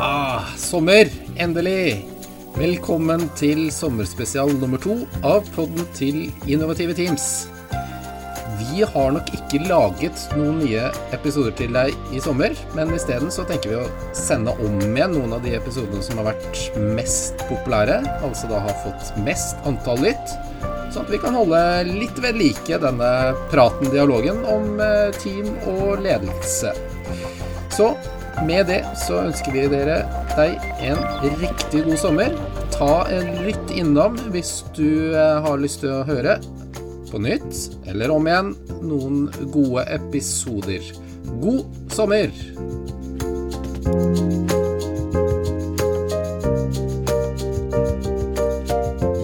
Ah, sommer, endelig! Velkommen til sommerspesial nummer to av podden til Innovative Teams. Vi har nok ikke laget noen nye episoder til deg i sommer, men isteden så tenker vi å sende om igjen noen av de episodene som har vært mest populære, altså da har fått mest antall lytt, sånn at vi kan holde litt ved like denne praten, dialogen om eh, team og ledelse. Så med det så ønsker vi dere deg en riktig god sommer. Ta en lytt innom hvis du eh, har lyst til å høre på nytt eller om igjen noen gode episoder. God sommer!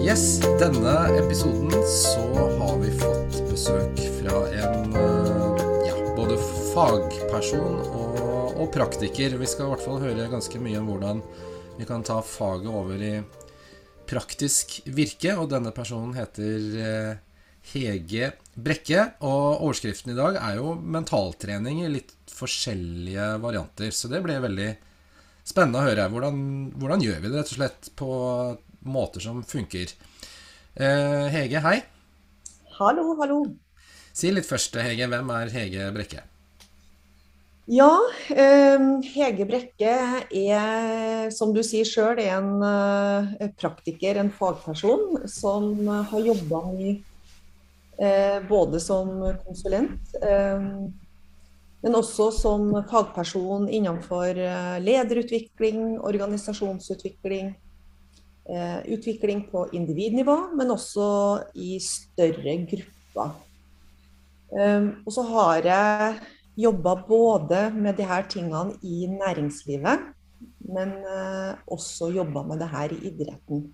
Yes, denne episoden praktiker. Vi skal i hvert fall høre ganske mye om hvordan vi kan ta faget over i praktisk virke. Og denne personen heter eh, Hege Brekke. Og overskriften i dag er jo mentaltrening i litt forskjellige varianter. Så det blir veldig spennende å høre. Hvordan, hvordan gjør vi det rett og slett på måter som funker? Eh, Hege, hei. Hallo, hallo. Si litt først, Hege. Hvem er Hege Brekke? Ja, eh, Hege Brekke er, som du sier sjøl, en eh, praktiker, en fagperson, som har jobba eh, både som konsulent, men også som fagperson innenfor lederutvikling, organisasjonsutvikling, utvikling på individnivå, men også i større grupper. Og så har jeg jobba både med de her tingene i næringslivet, men eh, også jobba med det her i idretten.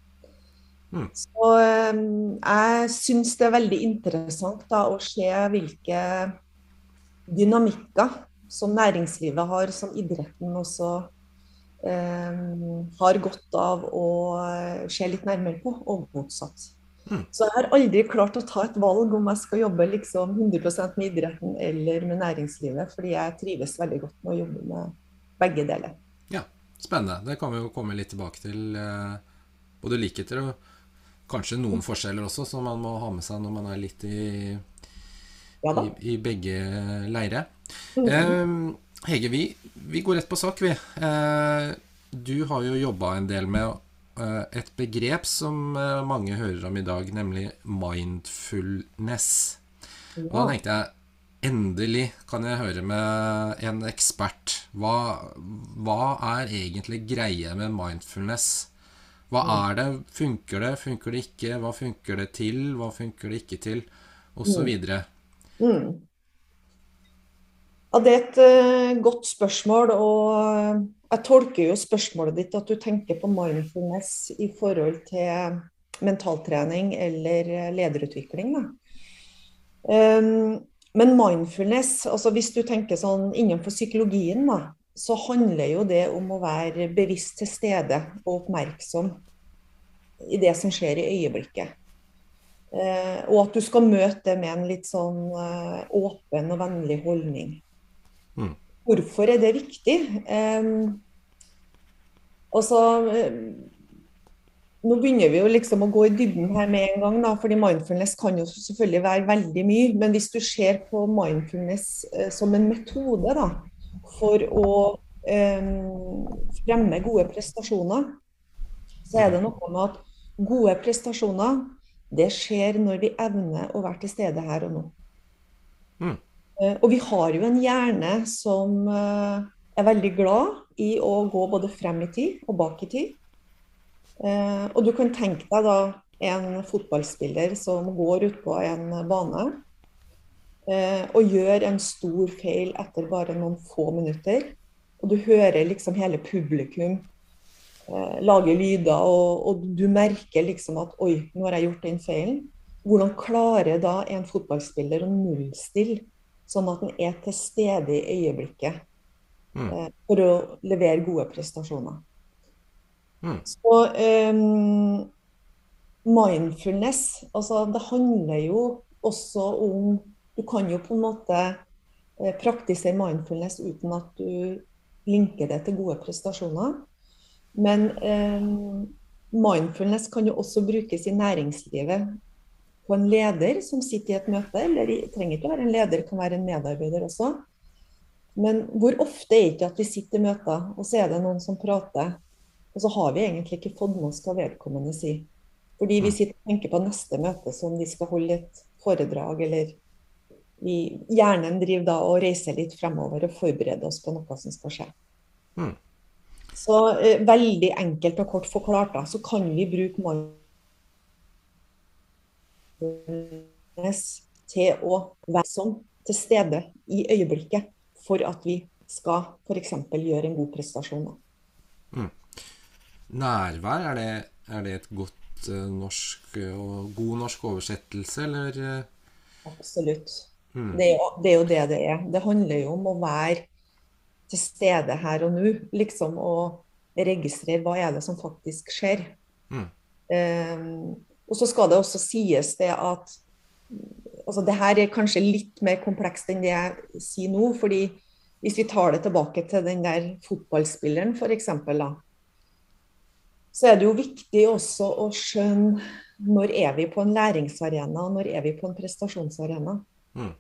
Mm. Så eh, jeg syns det er veldig interessant da, å se hvilke dynamikker som næringslivet har, som idretten også eh, har godt av å se litt nærmere på, og motsatt. Mm. Så jeg har aldri klart å ta et valg om jeg skal jobbe liksom 100 med idretten eller med næringslivet, fordi jeg trives veldig godt med å jobbe med begge deler. Ja, spennende. Det kan vi jo komme litt tilbake til. eh, Både likheter og kanskje noen forskjeller også, som man må ha med seg når man er litt i, Ja i, i begge leire. Mhm. Eh, Hege, vi, vi går rett på sak, vi. Eh, du har jo jobba en del med et begrep som eh, mange hører om i dag, nemlig mindfulness. Og da tenkte jeg endelig kan jeg høre med en ekspert. Hva, hva er egentlig greia med mindfulness? Hva er det? Funker det? Funker det ikke? Hva funker det til? Hva funker det ikke til? Og så videre. Mm. Ja, det er et eh, godt spørsmål, og eh, jeg tolker jo spørsmålet ditt at du tenker på mindfulness i forhold til mentaltrening eller eh, lederutvikling. Da. Um, men mindfulness, altså hvis du tenker sånn innenfor psykologien, da, så handler jo det om å være bevisst til stede og oppmerksom i det som skjer i øyeblikket. Eh, og at du skal møte det med en litt sånn eh, åpen og vennlig holdning. Mm. Hvorfor er det viktig? Eh, så nå begynner vi jo liksom å gå i dybden her med en gang, da, fordi mindfulness kan jo selvfølgelig være veldig mye. Men hvis du ser på mindfulness eh, som en metode da, for å eh, fremme gode prestasjoner, så er det noe med at gode prestasjoner det skjer når vi evner å være til stede her og nå. Mm. Eh, Og vi har jo en hjerne som eh, er veldig glad i å gå både frem i tid og bak i tid. Eh, Og du kan tenke deg da en fotballspiller som går ut på en bane og gjør en stor feil etter bare noen få minutter. Og du hører liksom hele publikum lager lyder, og, og, du merker liksom at oi, nå har jeg gjort den feilen. Hvordan klarer da en fotballspiller å nullstille, sånn at en er til stede i øyeblikket mm. eh, for å levere gode prestasjoner? Mm. Så um, mindfulness, altså det handler jo også om Du kan jo på en måte eh, praktisere mindfulness uten at du linker det til gode prestasjoner. Men eh, mindfulness kan jo også brukes i næringslivet på en leder som sitter i et møte, eller trenger ikke å være en leder, det kan være en medarbeider også. Men hvor ofte er det ikke at vi sitter i møter, og så er det noen som prater, og så har vi egentlig ikke fått med oss hva vedkommende sier. Fordi vi mm. sitter og tenker på neste møte som vi skal holde et foredrag, eller vi hjernen driver da og reiser litt fremover og forbereder oss på noe som skal skje. Mm. Så eh, veldig enkelt og kort forklart da, så kan vi bruke mindfulness til å være sånn til stede i øyeblikket for at vi skal f.eks. gjøre en god prestasjon. Mm. Nærvær, er det, er det, et godt uh, norsk og god norsk oversettelse, eller? Absolutt. Mm. Det, er jo, det, er jo, det det er. Det handler jo om å være til stede her og nå. Liksom å registrere hva er det som faktisk skjer. Mm. Um, og så skal det også sies det at altså det her er kanskje litt mer komplekst enn det jeg sier nå. fordi hvis vi tar det tilbake til den der fotballspilleren f.eks., så er det jo viktig også å skjønne når er vi på en læringsarena, og når er vi på en prestasjonsarena. Mm.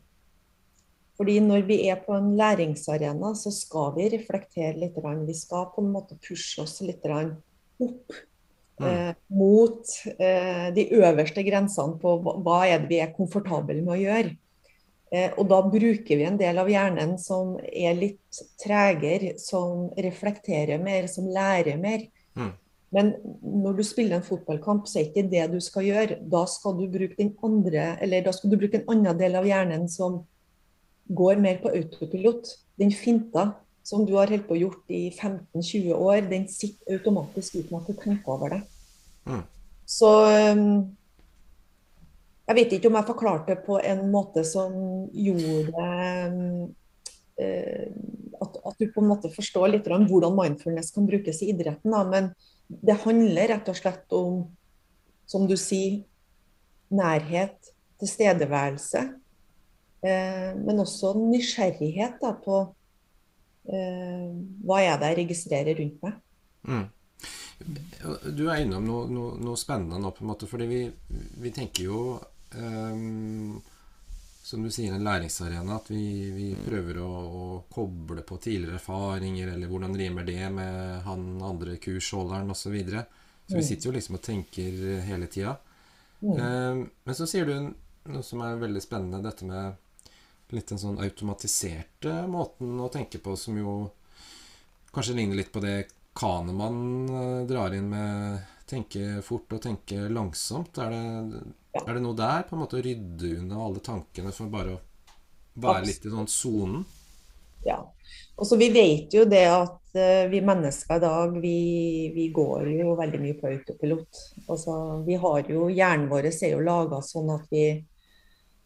Fordi når vi er på en læringsarena, så skal vi reflektere litt. Vi skal på en måte pushe oss litt opp mm. eh, mot eh, de øverste grensene på hva er det vi er komfortable med å gjøre. Eh, og da bruker vi en del av hjernen som er litt tregere, som reflekterer mer, som lærer mer. Mm. Men når du spiller en fotballkamp, så er det ikke det du skal gjøre. Da skal du bruke den andre, eller da skal du bruke en annen del av hjernen som går mer på autopilot. Den finta som du har holdt på gjort i 15-20 år, den sitter automatisk uten at du tenker over det. Mm. Så um, jeg vet ikke om jeg forklarte det på en måte som gjorde um, uh, at, at, du på en måte forstår litt om hvordan mindfulness kan brukes i idretten. Da. Men det handler rett og slett om, som du sier, nærhet, tilstedeværelse. Eh, men også nysgjerrighet da, på eh, hva er det jeg registrerer rundt meg. Mm. Du er innom noe, noe, noe, spennende nå, på en måte, fordi vi, vi tenker jo um, som du sier, en læringsarena. At vi, vi prøver å, å, koble på tidligere erfaringer, eller hvordan rimer det med han andre kursholderen osv. Så, videre. så vi mm. sitter jo liksom og tenker hele tida. Mm. Um, men så sier du noe som er veldig spennende, dette med litt den sånn automatiserte måten å tenke på, som jo kanskje ligner litt på det Kanemann eh, drar inn med tenke fort og tenke langsomt. Er det, er det noe der? På en måte å rydde unna alle tankene for bare å være litt i sånn sonen? Ja. Og så Vi vet jo det at uh, vi mennesker i dag, vi, vi, går jo veldig mye på autopilot. Altså, vi har jo, Hjernen vår er jo laga sånn at vi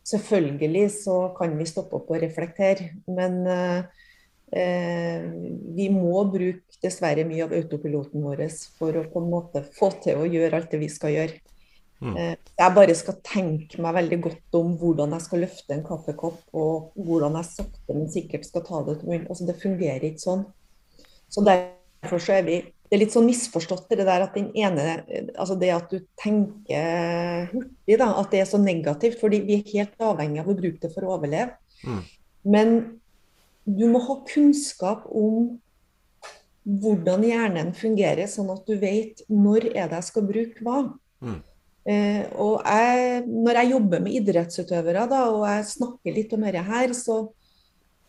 Selvfølgelig så kan vi stoppe opp og reflektere, men uh, Eh, vi må bruke dessverre mye av autopiloten vår for å på en måte få til å gjøre alt det vi skal gjøre. Mm. Eh, jeg bare skal tenke meg veldig godt om hvordan jeg skal løfte en kaffekopp, og hvordan jeg sakte, men sikkert skal ta det til munnen. Altså, det fungerer ikke sånn. Så derfor så er vi Det er litt sånn misforstått det der at den ene Altså det at du tenker hurtig, da, at det er så negativt. Fordi vi er helt avhengig av å bruke det for å overleve. Mm. Men du må ha kunnskap om hvordan hjernen fungerer, sånn at du vet når er det jeg skal bruke hva. Mm. Eh, og jeg, når jeg jobber med idrettsutøvere da, og jeg snakker litt om dette her, så,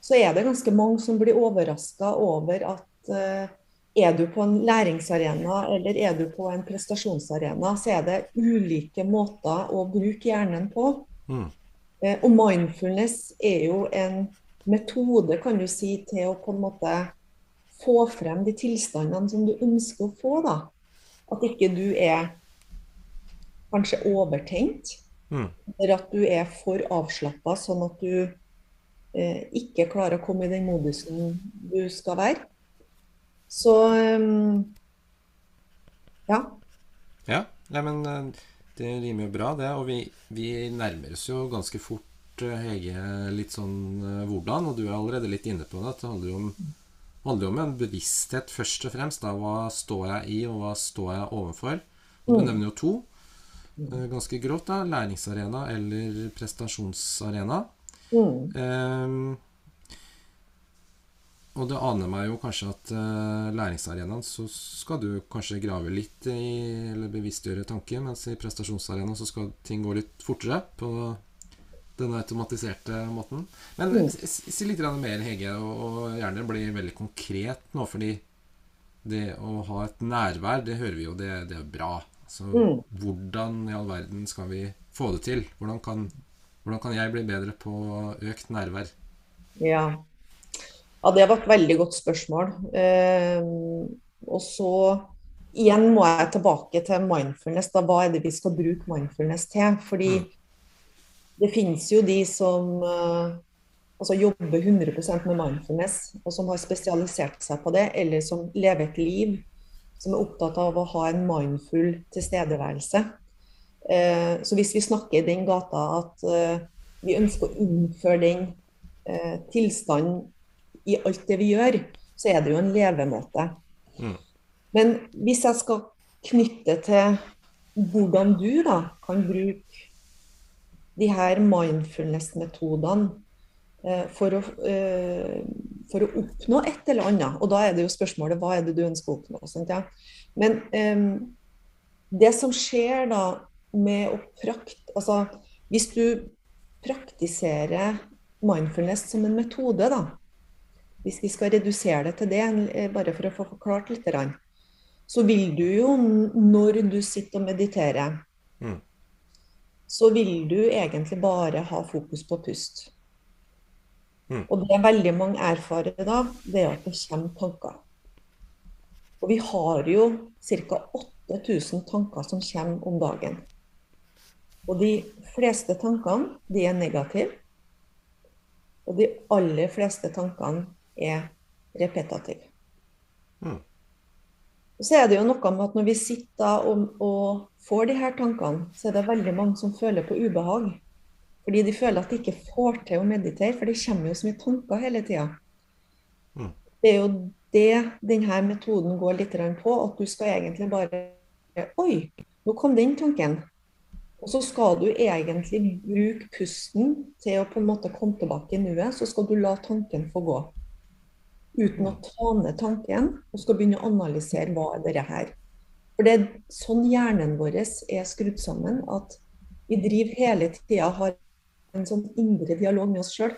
så, er det ganske mange som blir overraska over at eh, er du på en læringsarena eller er du på en prestasjonsarena, så er det ulike måter å bruke hjernen på. Mm. Eh, og mindfulness er jo en metode kan du si, til å på en måte få frem de tilstandene som du ønsker å få. da. At ikke du er kanskje overtenkt, Mm. Eller at du er for avslappa, sånn at du eh, ikke klarer å komme i den modusen du skal være. Så um, ja. Ja, nei, men eh, det rimer jo bra, det. Og vi, vi nærmer oss jo ganske fort, eh, Hege, litt sånn eh, hvordan. Og du er allerede litt inne på det. At det handler jo om, handler om en bevissthet først og fremst. Da. Hva står jeg i, og hva står jeg overfor? Du Mm. nevner jo to. eh, Ganske grovt, da. Læringsarena eller prestasjonsarena. Mm. Ehm, og det aner meg jo kanskje at uh, læringsarenaen så skal du kanskje grave litt i, eller bevisstgjøre tanken, mens i prestasjonsarenaen så skal ting gå litt fortere på den automatiserte måten. Men Mm. si litt mer, Hege, og, og gjerne bli veldig konkret nå, fordi det å ha et nærvær, det hører vi jo, det, det er bra. Så Mm. hvordan i all verden skal vi få det til? Hvordan kan, hvordan kan jeg bli bedre på økt nærvær? Ja. Ja, det var et veldig godt spørsmål. Eh, og så igjen må jeg tilbake til mindfulness. Da, hva er det vi skal bruke mindfulness til? Fordi Mm. det finnes jo de som eh, altså jobber 100 med mindfulness, og som har spesialisert seg på det, eller som lever et liv som er opptatt av å ha en mindful tilstedeværelse. Eh, så hvis vi snakker i den gata at eh, vi ønsker å innføre den eh, tilstanden i alt det vi gjør, så er det jo en levemåte. Mm. Men hvis jeg skal knytte til hvordan du da kan bruke de her mindfulness-metodene eh, for, eh, for å oppnå et eller annet, og da er det jo spørsmålet hva er det du ønsker å oppnå. Sant, ja? Men eh, det som skjer da med å prakt... Altså hvis du praktiserer mindfulness som en metode, da. Hvis vi skal redusere det til det, eh, bare for å få forklart litt, så vil du jo når du sitter og mediterer, Mm. så vil du egentlig bare ha fokus på pust. Mm. Og det veldig mange erfarer da, det er at det kommer tanker. Og vi har jo ca. 8000 tanker som kommer om dagen. Og de fleste tankene, de er negative. Og de aller fleste tankene er repetativ. Mm. Så er det jo noe med at når vi sitter og, og får de her tankene, så er det veldig mange som føler på ubehag. Fordi de føler at de ikke får til å meditere, for det kommer jo så mye tanker hele tida. Mm. Det er jo det denne metoden går litt på, at du skal egentlig bare Oi, nå kom den tanken. Og så skal du egentlig bruke pusten til å på en måte komme tilbake i nuet. Så skal du la tanken få gå. Uten å ta ned tanken, og skal begynne å analysere hva er dette her. For det er sånn hjernen vår er skrudd sammen, at vi driver hele tida har en sånn indre dialog med oss sjøl.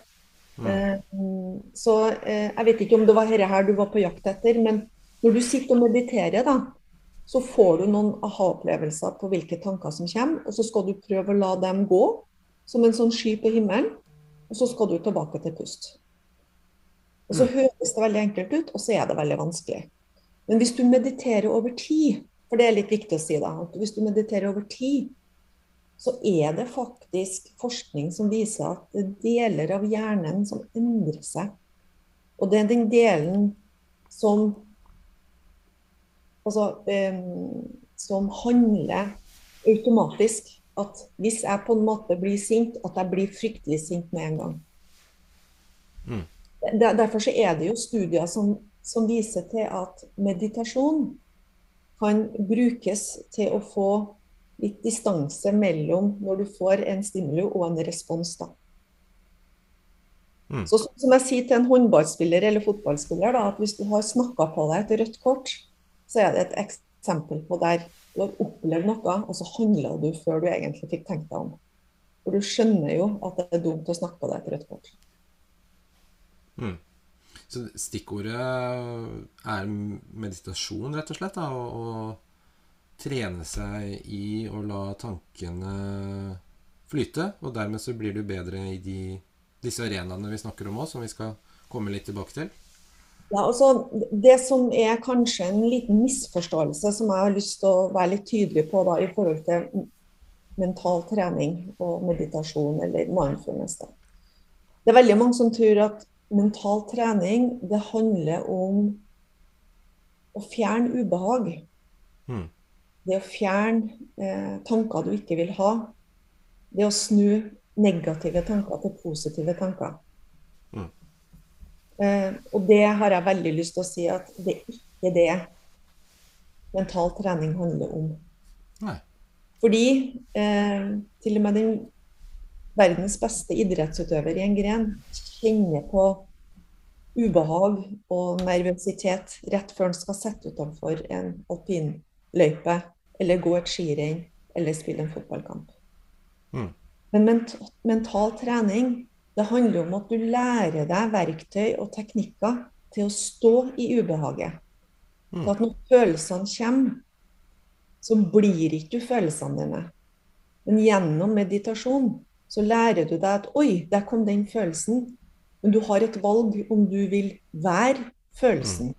Mm. Så eh, jeg vet ikke om det var dette her du var på jakt etter, men når du sitter og mediterer, da, så får du noen aha-opplevelser på hvilke tanker som kommer, og så skal du prøve å la dem gå som en sånn sky på himmelen, og så skal du tilbake til pust. Og så Mm. høres det veldig enkelt ut, og så er det veldig vanskelig. Men hvis du mediterer over tid, for det er litt viktig å si da, at hvis du mediterer over tid, så er det faktisk forskning som viser at det er deler av hjernen som endrer seg. Og det er den delen som altså, eh, som handler automatisk. At hvis jeg på en måte blir sint, at jeg blir fryktelig sint med en gang. Mm. Der- Derfor så er det jo studier som, som viser til at meditasjon kan brukes til å få litt distanse mellom når du får en stimuli og en respons. da. Mm. Så som jeg sier til en håndballspiller eller fotballspiller, da, at hvis du har snakka på deg et rødt kort, så er det et eksempel på der du har opplevd noe, og så handla du før du egentlig fikk tenkt deg om. For du skjønner jo at det er dumt å snakke på deg et rødt kort. Mm. Så stikkordet er meditasjon, rett og slett? Da, og, og trene seg i å la tankene flyte. Og dermed så blir du bedre i de, disse arenaene vi snakker om òg, som vi skal komme litt tilbake til. Ja, altså, Det som er kanskje en liten misforståelse, som jeg har lyst til å være litt tydelig på da, i forhold til mental trening og meditasjon eller mindfulness. Da. Det er veldig mange som tror at mental trening det handler om å fjerne ubehag. Mm. Det å fjerne eh, tanker du ikke vil ha. Det å snu negative tanker til positive tanker. Mm. Eh, og det har jeg veldig lyst til å si at det er ikke det mental trening handler om. Nei. Fordi eh, til og med den verdens beste idrettsutøver i en gren kjenner på ubehag og nervøsitet rett før han skal sette utenfor en alpinløype eller gå et skirenn eller spille en fotballkamp. Mm. Men ment mental trening det handler om at du lærer deg verktøy og teknikker til å stå i ubehaget. Mm. Så at når følelsene kommer, så blir ikke du følelsene dine. Men gjennom meditasjon så lærer du deg at oi, der kom den følelsen. Men du har et valg om du vil være følelsen.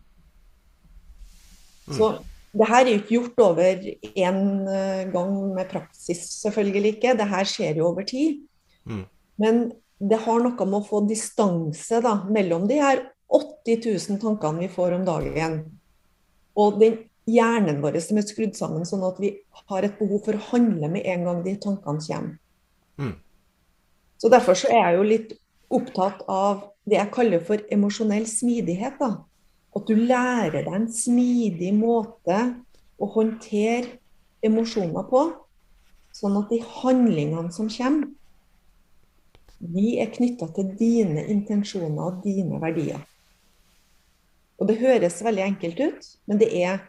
Mm. Så det her er jo ikke gjort over én gang med praksis, selvfølgelig ikke. Det her skjer jo over tid. Mm. Men det har noe med å få distanse da, mellom de her 80 000 tankene vi får om dagen, og den hjernen vår som er skrudd sammen sånn at vi har et behov for å handle med en gang de tankene kommer. Mm. Så Derfor så er jeg jo litt opptatt av det jeg kaller for emosjonell smidighet. da. At du lærer deg en smidig måte å håndtere emosjoner på, sånn at de handlingene som kommer, de er knytta til dine intensjoner og dine verdier. Og det høres veldig enkelt ut, men det er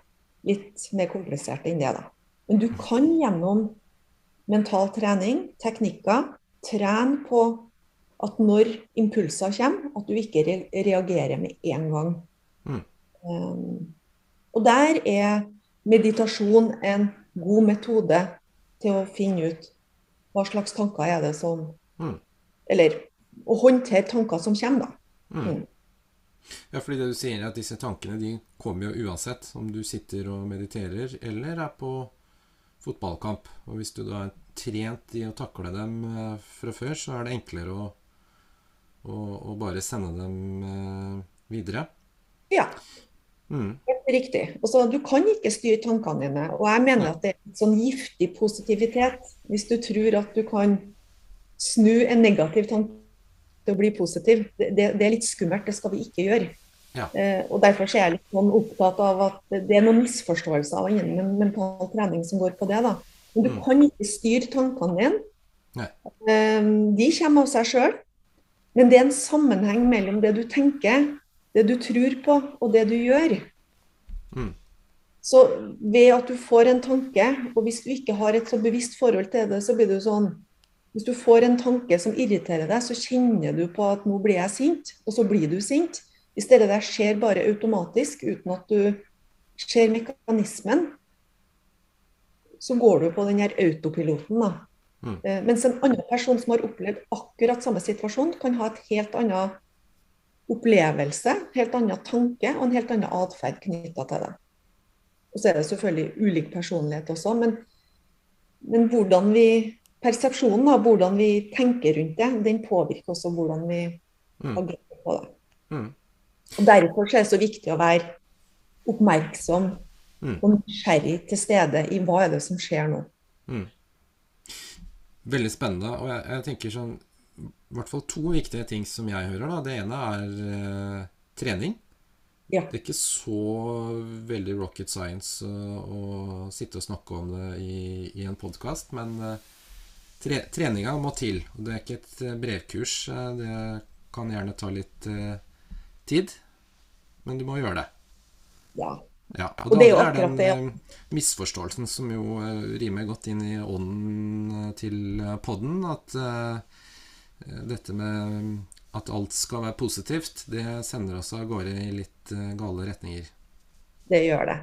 litt mer komplisert enn det. da. Men du kan gjennom mental trening, teknikker, trene på at når impulser kommer, at du ikke reagerer med en gang. Mm. Um, og der er meditasjon en god metode til å finne ut hva slags tanker er det som Mm. Eller å håndtere tanker som kommer, da. Mm. Mm. Ja, fordi det du sier er at disse tankene de kommer jo uansett om du sitter og mediterer eller er på fotballkamp. Og hvis du da trent i å takle dem eh, fra før, så er det enklere å, å, å bare sende dem eh, videre. Ja, Mm. riktig. Også, du kan ikke styre tankene dine. Og jeg mener at det er en sånn giftig positivitet hvis du tror at du kan snu en negativ tanke til å bli positiv. Det, det, det er litt skummelt. Det skal vi ikke gjøre. Ja. Eh, og Derfor er jeg litt sånn opptatt av at det er noen misforståelser innen mental trening som går på det. da. Men du Mm. kan ikke styre tankene dine. Eh, de kommer av seg sjøl. Men det er en sammenheng mellom det du tenker, det du tror på, og det du gjør. Mm. Så ved at du får en tanke, og hvis du ikke har et så bevisst forhold til det, så blir du sånn Hvis du får en tanke som irriterer deg, så kjenner du på at nå blir jeg sint, og så blir du sint. Hvis det der skjer bare automatisk, uten at du ser mekanismen, så går du på den her autopiloten, da. Mm. Eh, Mens en annen person som har opplevd akkurat samme situasjon, kan ha et helt annen opplevelse, helt annen tanke og en helt annen atferd knytta til det. Og så er det selvfølgelig ulik personlighet også, men, men hvordan vi persepsjonen, av hvordan vi tenker rundt det, den påvirker også hvordan vi Mm. agerer på det. Mm. Og Derfor er det så viktig å være oppmerksom Mm. og nysgjerrig til stede i hva er det som skjer nå. Mm. Veldig spennende. Og jeg, jeg tenker sånn I hvert fall to viktige ting som jeg hører. da Det ene er eh, trening. Ja. Det er ikke så veldig rocket science å, å sitte og snakke om det i, i en podkast, men eh, tre, treninga må til. Og det er ikke et eh, brevkurs. eh, Det kan gjerne ta litt eh, tid, men du må gjøre det. Ja. Ja, og, Og det er jo den det, eh, misforståelsen som jo eh, rimer godt inn i ånden eh, til podden, at eh, dette med at alt skal være positivt, det sender oss av gårde i litt uh, gale retninger. Det gjør det.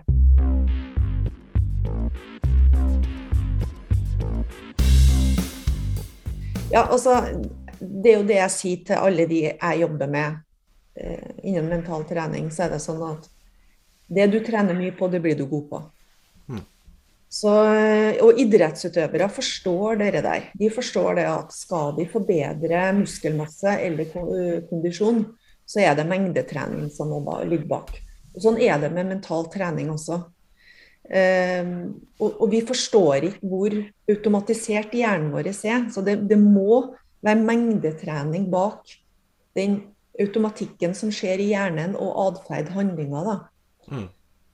Ja, altså Det er jo det jeg sier til alle de jeg jobber med uh, innen mental trening, så er det sånn at det du trener mye på, det blir du god på. Mm. Så, og idrettsutøvere forstår dere der. De forstår det at skal de forbedre muskelmasse eller kondisjon, så er det mengdetrening som må ligge bak. Og sånn er det med mental trening også. Um, og, og, vi forstår ikke hvor automatisert hjernen vår er. Så det, det må være mengdetrening bak den automatikken som skjer i hjernen, og atferd, handlinger. da. Mm.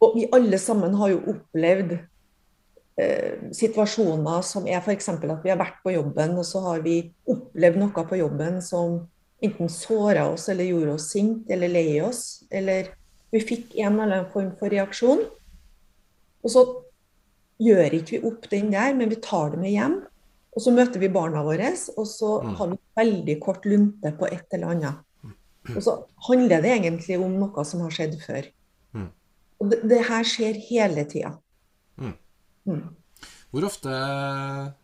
Og vi alle sammen har jo opplevd eh, situasjoner som er f.eks. at vi har vært på jobben, og så har vi opplevd noe på jobben som enten såra oss eller gjorde oss sint eller lei oss. Eller vi fikk en eller annen form for reaksjon. Og så gjør ikke vi opp den der, men vi tar det med hjem. Og så møter vi barna våre, og så mm. har vi veldig kort lunte på et eller annet. Og så handler det egentlig om noe som har skjedd før. Og det, det, her skjer hele tida. Mm. Mm. Hvor ofte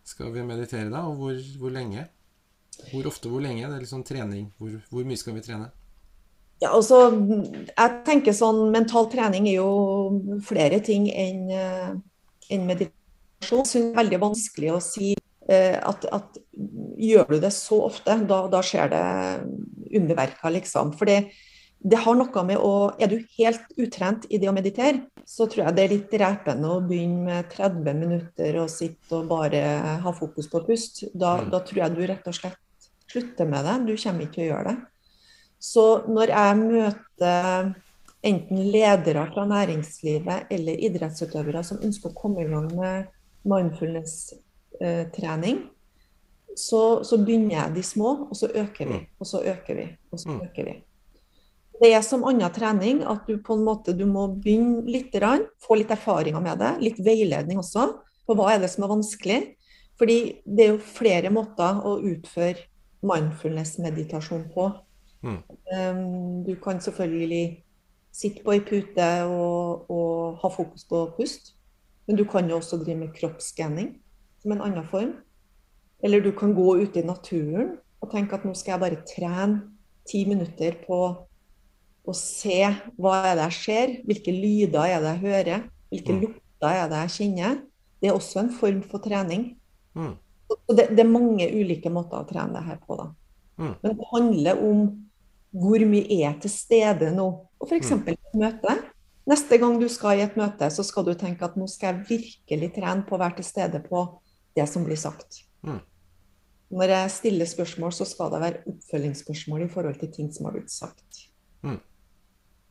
skal vi meditere da, og hvor, hvor, lenge? Hvor ofte, hvor lenge? Det er litt sånn trening. Hvor, hvor, mye skal vi trene? Ja, altså, jeg tenker sånn Mental trening er jo flere ting enn eh, en meditasjon. Så det er veldig vanskelig å si eh, at, at gjør du det så ofte, da, da skjer det underverker, liksom. For det har noe med å Er du helt utrent i det å meditere, så tror jeg det er litt repende å begynne med 30 minutter og sitte og bare ha fokus på pust. Da, mm. da tror jeg du rett og slett slutter med det. Du kommer ikke til å gjøre det. Så når jeg møter enten ledere fra næringslivet eller idrettsutøvere som ønsker å komme i gang med mindfulness-trening, så, så, begynner jeg de små, og så øker vi, mm. og så øker vi, og så mm. øker vi. Det er som annen trening at du på en måte du må begynne litt, få litt erfaringer med det. Litt veiledning også på hva er det som er vanskelig. Fordi det er jo flere måter å utføre mindfulness-meditasjon på. Mm. Um, du kan selvfølgelig sitte på ei pute og, og, ha fokus på pust. Men du kan jo også drive med kroppsskanning som en annen form. Eller du kan gå ute i naturen og tenke at nå skal jeg bare trene ti minutter på å se hva er det jeg ser, hvilke lyder er det jeg hører, hvilke mm. lukter er det jeg kjenner. Det er også en form for trening. Mm. Det, det, er mange ulike måter å trene det her på. da. Mm. Men det handler om hvor mye er til stede nå. Og f.eks. Mm. et møte. Neste gang du skal i et møte, så skal du tenke at nå skal jeg virkelig trene på å være til stede på det som blir sagt. Mm. Når jeg stiller spørsmål, så skal det være oppfølgingsspørsmål i forhold til ting som har blitt sagt. Mm.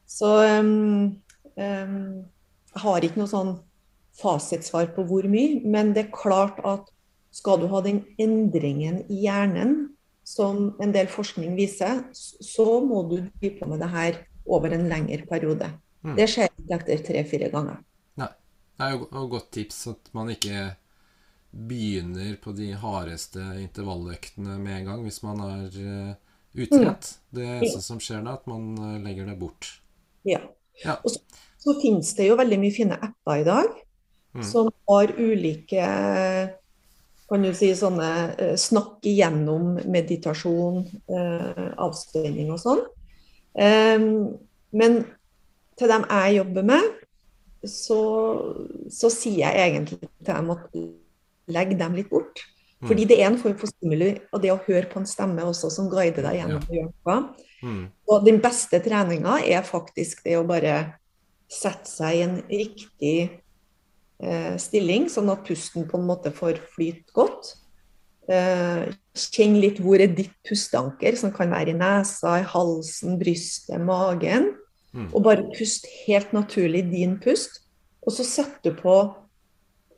Så um, um, jeg har ikke noe sånn fasitsvar på hvor mye, men det er klart at skal du ha den endringen i hjernen som en del forskning viser, så må du drive på med det her over en lengre periode. Mm. Det skjer ikke etter tre-fire ganger. Nei. Det er jo et godt tips at man ikke begynner på de hardeste intervalløktene med en gang hvis man er uh, utrent. Mm. Det eneste som skjer da, at man uh, legger det bort. Ja. ja. Og så, så, finnes det jo veldig mye fine apper i dag mm. som har ulike kan du si sånne uh, snakk igjennom meditasjon, avspenning og sånn. Um, men til dem jeg jobber med, så, så sier jeg egentlig til dem at legg dem litt bort. Mm. Fordi det er en form for stimuli, og det å høre på en stemme også som guider deg gjennom ja. å gjøre noe. Mm. Og den beste treninga er faktisk det å bare sette seg i en riktig eh, stilling, sånn at pusten på en måte får flyte godt. Eh, kjenn litt hvor er ditt pusteanker, som kan være i nesa, i halsen, brystet, magen. Mm. Og bare pust helt naturlig din pust. Og så setter du på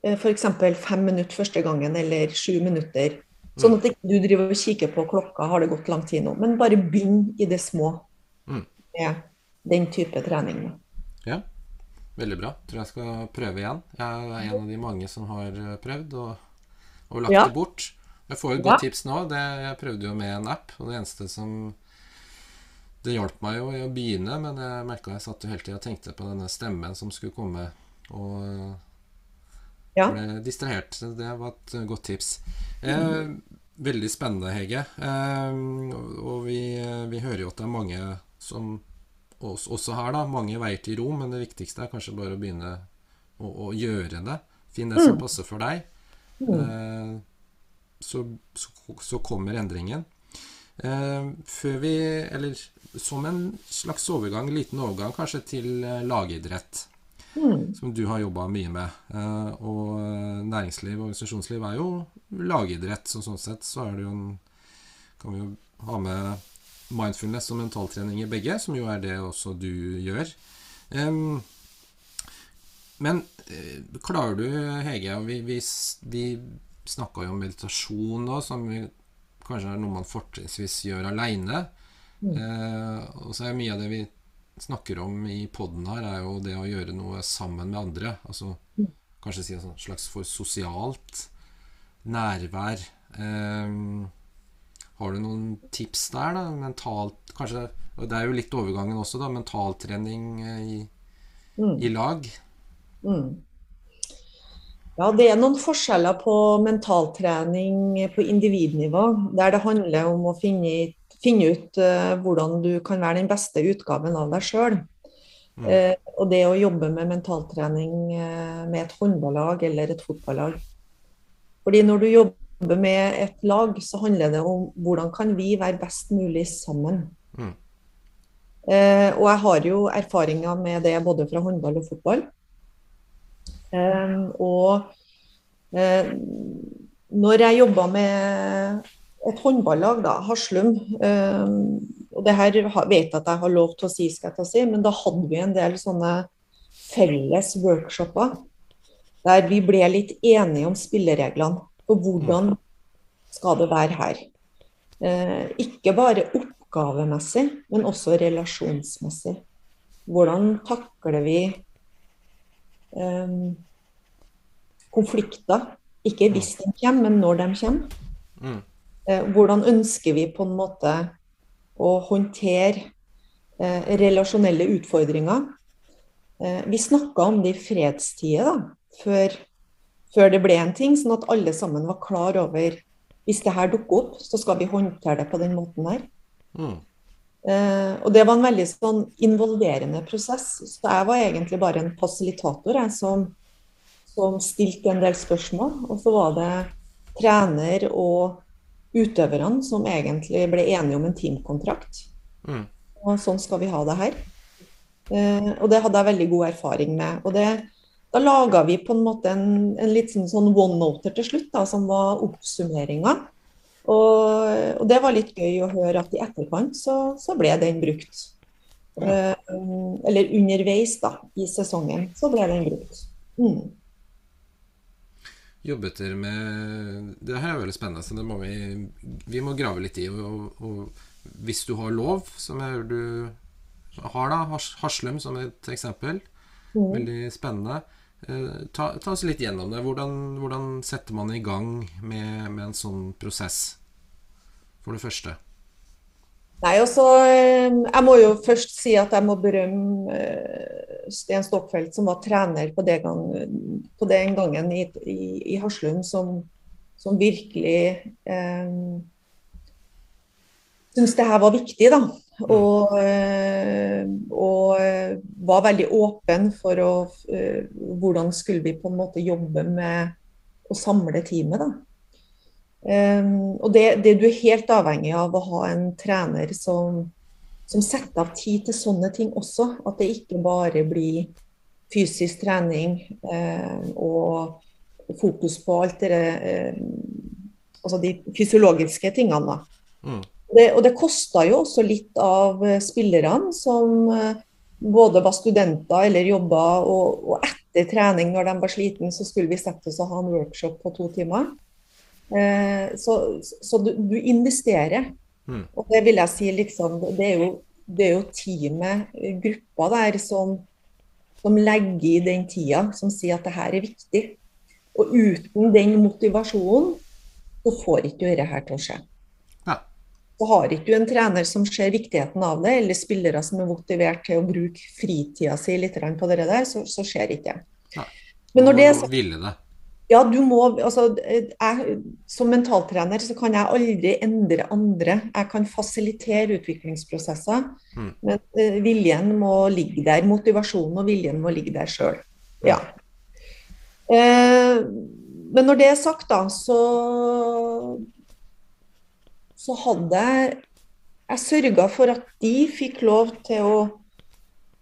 Eh, f.eks. fem minutter første gangen eller sju minutter. Sånn at du driver og kikker på klokka, har det gått lang tid nå. Men bare begynn i det små mm. med den type trening. Ja, veldig bra. Tror jeg skal prøve igjen. Jeg er en av de mange som har eh, prøvd og, og lagt ja. det bort. Jeg får et godt ja. tips nå. Det, jeg prøvde jo med en app, og det eneste som Det hjalp meg jo i å begynne, men jeg merka jeg satt jo hele tida og tenkte på denne stemmen som skulle komme. Og ja. Ble distrahert. Det var et godt tips. Eh, veldig spennende, Hege. Eh, og vi, vi, hører jo at det er mange som også her, da. Mange veier til ro, men det viktigste er kanskje bare å begynne å, å gjøre det. Finn det som mm. passer for deg. Mm. Eh, så, så, så, kommer endringen. Eh, før vi Eller som en slags overgang, liten overgang kanskje, til eh, lagidrett. Mm. Som du har jobba mye med. Eh, og eh, næringsliv og organisasjonsliv er jo lagidrett, så sånn sett så er det jo en Kan vi jo ha med mindfulness og mentaltrening i begge, som jo er det også du gjør. Um, men uh, klarer du, Hege Vi, vi, vi snakka jo om meditasjon nå, som vi, kanskje er noe man fortrinnsvis gjør aleine. Mm. Uh, og så er mye av det vi snakker om i poden her, er jo det å gjøre noe sammen med andre. Altså mm. kanskje si et slags for sosialt nærvær. Um, har du noen tips der, da? Mentalt kanskje Og det er jo litt overgangen også, da. Mentaltrening eh, i, mm. i lag. Mm. Ja, det er noen forskjeller på mentaltrening på individnivå, der det handler om å finne, finne ut uh, hvordan du kan være den beste utgaven av deg sjøl. Mm. Uh, og det å jobbe med mentaltrening uh, med et håndballag eller et fotballag. Fordi når du jobber jobber med et lag, så handler det om hvordan kan vi være best mulig sammen. Mm. Eh, og jeg har jo erfaringer med det både fra håndball og fotball. Eh, og eh, når jeg jobba med et håndballag, da, Haslum eh, Og det her vet jeg at jeg har lov til å si, skal jeg ta si, men da hadde vi en del sånne felles workshoper der vi ble litt enige om spillereglene. Og hvordan skal det være her? Eh, ikke bare oppgavemessig, men også relasjonsmessig. Hvordan takler vi eh, konflikter? Ikke hvis de kommer, men når de kommer. Eh, hvordan ønsker vi på en måte å håndtere eh, relasjonelle utfordringer? Eh, vi snakka om det i fredstid da, før før det ble en ting, sånn at alle sammen var klar over hvis det her dukker opp, så skal vi håndtere det på den måten her. Mm. Eh, og det var en veldig sånn involverende prosess. Så jeg var egentlig bare en fasilitator jeg, som, som stilte en del spørsmål. Og så var det trener og utøverne som egentlig ble enige om en teamkontrakt. Mm. Og sånn skal vi ha det her. Eh, og det hadde jeg veldig god erfaring med. Og det da laga vi på en måte en, en litt sånn, sånn one-noter til slutt, da, som var oppsummeringa. Og, og, det var litt gøy å høre at i etterkant så, så ble den brukt. Ja. Eh, eller underveis da, i sesongen så ble den brukt. Mm. Jobbet dere med Det her er veldig spennende, så det må vi, vi må grave litt i. Og, og, hvis du har lov, som jeg hører du har, da, Haslum som et eksempel. Mm. Veldig spennende. Eh, ta, ta, oss litt gjennom det. Hvordan, hvordan setter man i gang med, med, en sånn prosess, for det første? Nei, altså, eh, Jeg må jo først si at jeg må berømme eh, Sten Stockfeldt, som var trener på, gang, på den gangen i, i, i Haslum, som, som virkelig eh, syntes det her var viktig. da. Og, eh, og, eh, var veldig åpen for å, eh, hvordan skulle vi på en måte jobbe med å samle teamet. da. Um, og det, det, Du er helt avhengig av å ha en trener som, som setter av tid til sånne ting også. At det ikke bare blir fysisk trening eh, og fokus på alt det eh, Altså de fysiologiske tingene. Mm. Det, og det kosta jo også litt av spillerne som eh, både var studenter eller jobba, og, og, etter trening når de var sliten, så skulle vi sette oss og ha en workshop på to timer. Eh, så, så du, du, investerer. Mm. Og det vil jeg si liksom Det er jo, det er jo teamet, eh, gruppa der, som, som legger i den tida, som sier at det her er viktig. Og uten den motivasjonen, så får ikke dette her til å skje. Så har ikke du en trener som ser viktigheten av det, eller spillere som er motivert til å bruke fritida si litt på det der, så, så skjer ikke det. Men når det, så, Ja, du må Altså, jeg, som mentaltrener så kan jeg aldri endre andre. Jeg kan fasilitere utviklingsprosesser, mm. men uh, viljen må ligge der. Motivasjonen og viljen må ligge der sjøl. Ja. Uh, men når det er sagt, da, så så hadde jeg jeg sørga for at de fikk lov til å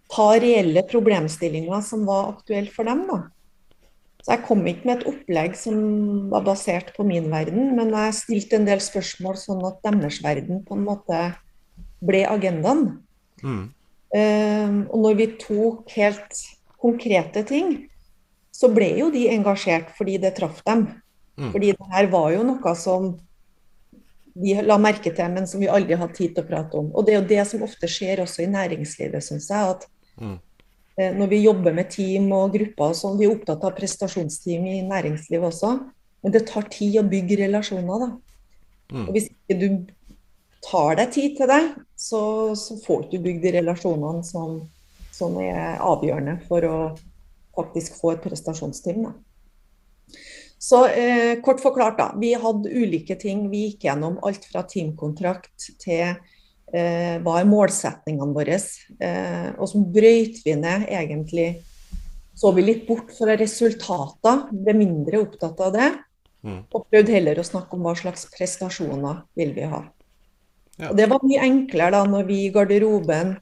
ta reelle problemstillinger som var aktuelle for dem. da. Så Jeg kom ikke med et opplegg som var basert på min verden, men jeg stilte en del spørsmål sånn at deres verden på en måte ble agendaen. Mm. Um, og når vi tok helt konkrete ting, så ble jo de engasjert fordi det traff dem. Mm. Fordi det her var jo noe som de la merke til, men som vi aldri har tid til å prate om. Og det er jo det som ofte skjer også i næringslivet, syns jeg. at mm når vi jobber med team og grupper og sånn. Vi er opptatt av prestasjonsteam i næringslivet også. Men det tar tid å bygge relasjoner, da. Mm. Og hvis ikke du tar deg tid til det, så, så får du bygd de relasjonene som, som, er avgjørende for å faktisk få et prestasjonsteam. Da. Så eh, kort forklart, da. Vi hadde ulike ting vi gikk gjennom. Alt fra teamkontrakt til eh, hva er målsetningene våre? Eh, og så brøyt vi ned egentlig Så vi litt bort fra resultater, ble mindre opptatt av det. Mm. Og prøvde heller å snakke om hva slags prestasjoner vil vi ha. Ja. Og Det var mye enklere da når vi i garderoben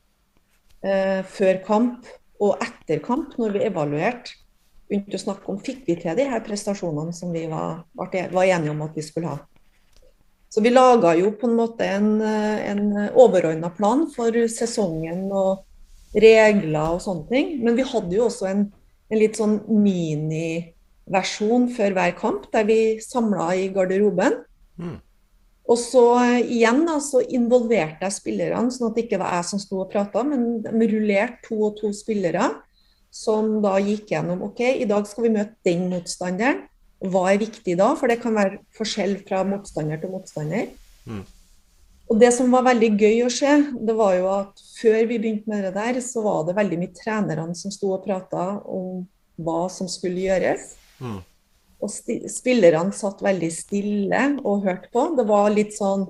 eh, før kamp og etter kamp, når vi evaluerte, begynte å snakke om fikk vi til de her prestasjonene som vi var, var enige om at vi skulle ha. Så vi laga jo på en måte en, en overordna plan for sesongen og regler og sånne ting. Men vi hadde jo også en, en litt sånn miniversjon før hver kamp, der vi samla i garderoben. Mm. Og så igjen da, så involverte jeg spillerne, sånn at det ikke var jeg som sto og prata, men de rullerte to og to spillere som da gikk gjennom OK, i dag skal vi møte den motstanderen. Hva er viktig da? For det kan være forskjell fra motstander til motstander. Mm. Og det som var veldig gøy å se, det var jo at før vi begynte med det der, så var det veldig mye trenerne som sto og prata om hva som skulle gjøres. Mm. Og spillerne satt veldig stille og hørte på. Det var litt sånn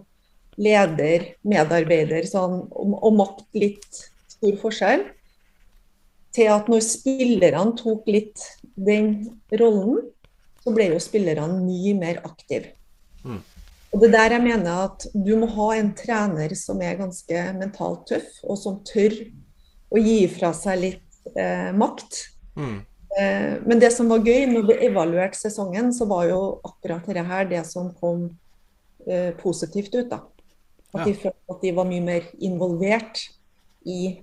leder, medarbeider sånn, og, og makt litt stor forskjell. Til at når spillerne tok litt den rollen, så ble jo spillerne mye mer aktive. Mm. Og det der jeg mener at du må ha en trener som er ganske mentalt tøff, og som tør å gi fra seg litt eh, makt. Mm. Eh, men det som var gøy når vi evaluerte sesongen, så var jo akkurat dette her det som kom eh, positivt ut. da. At ja. de følte at de var mye mer involvert i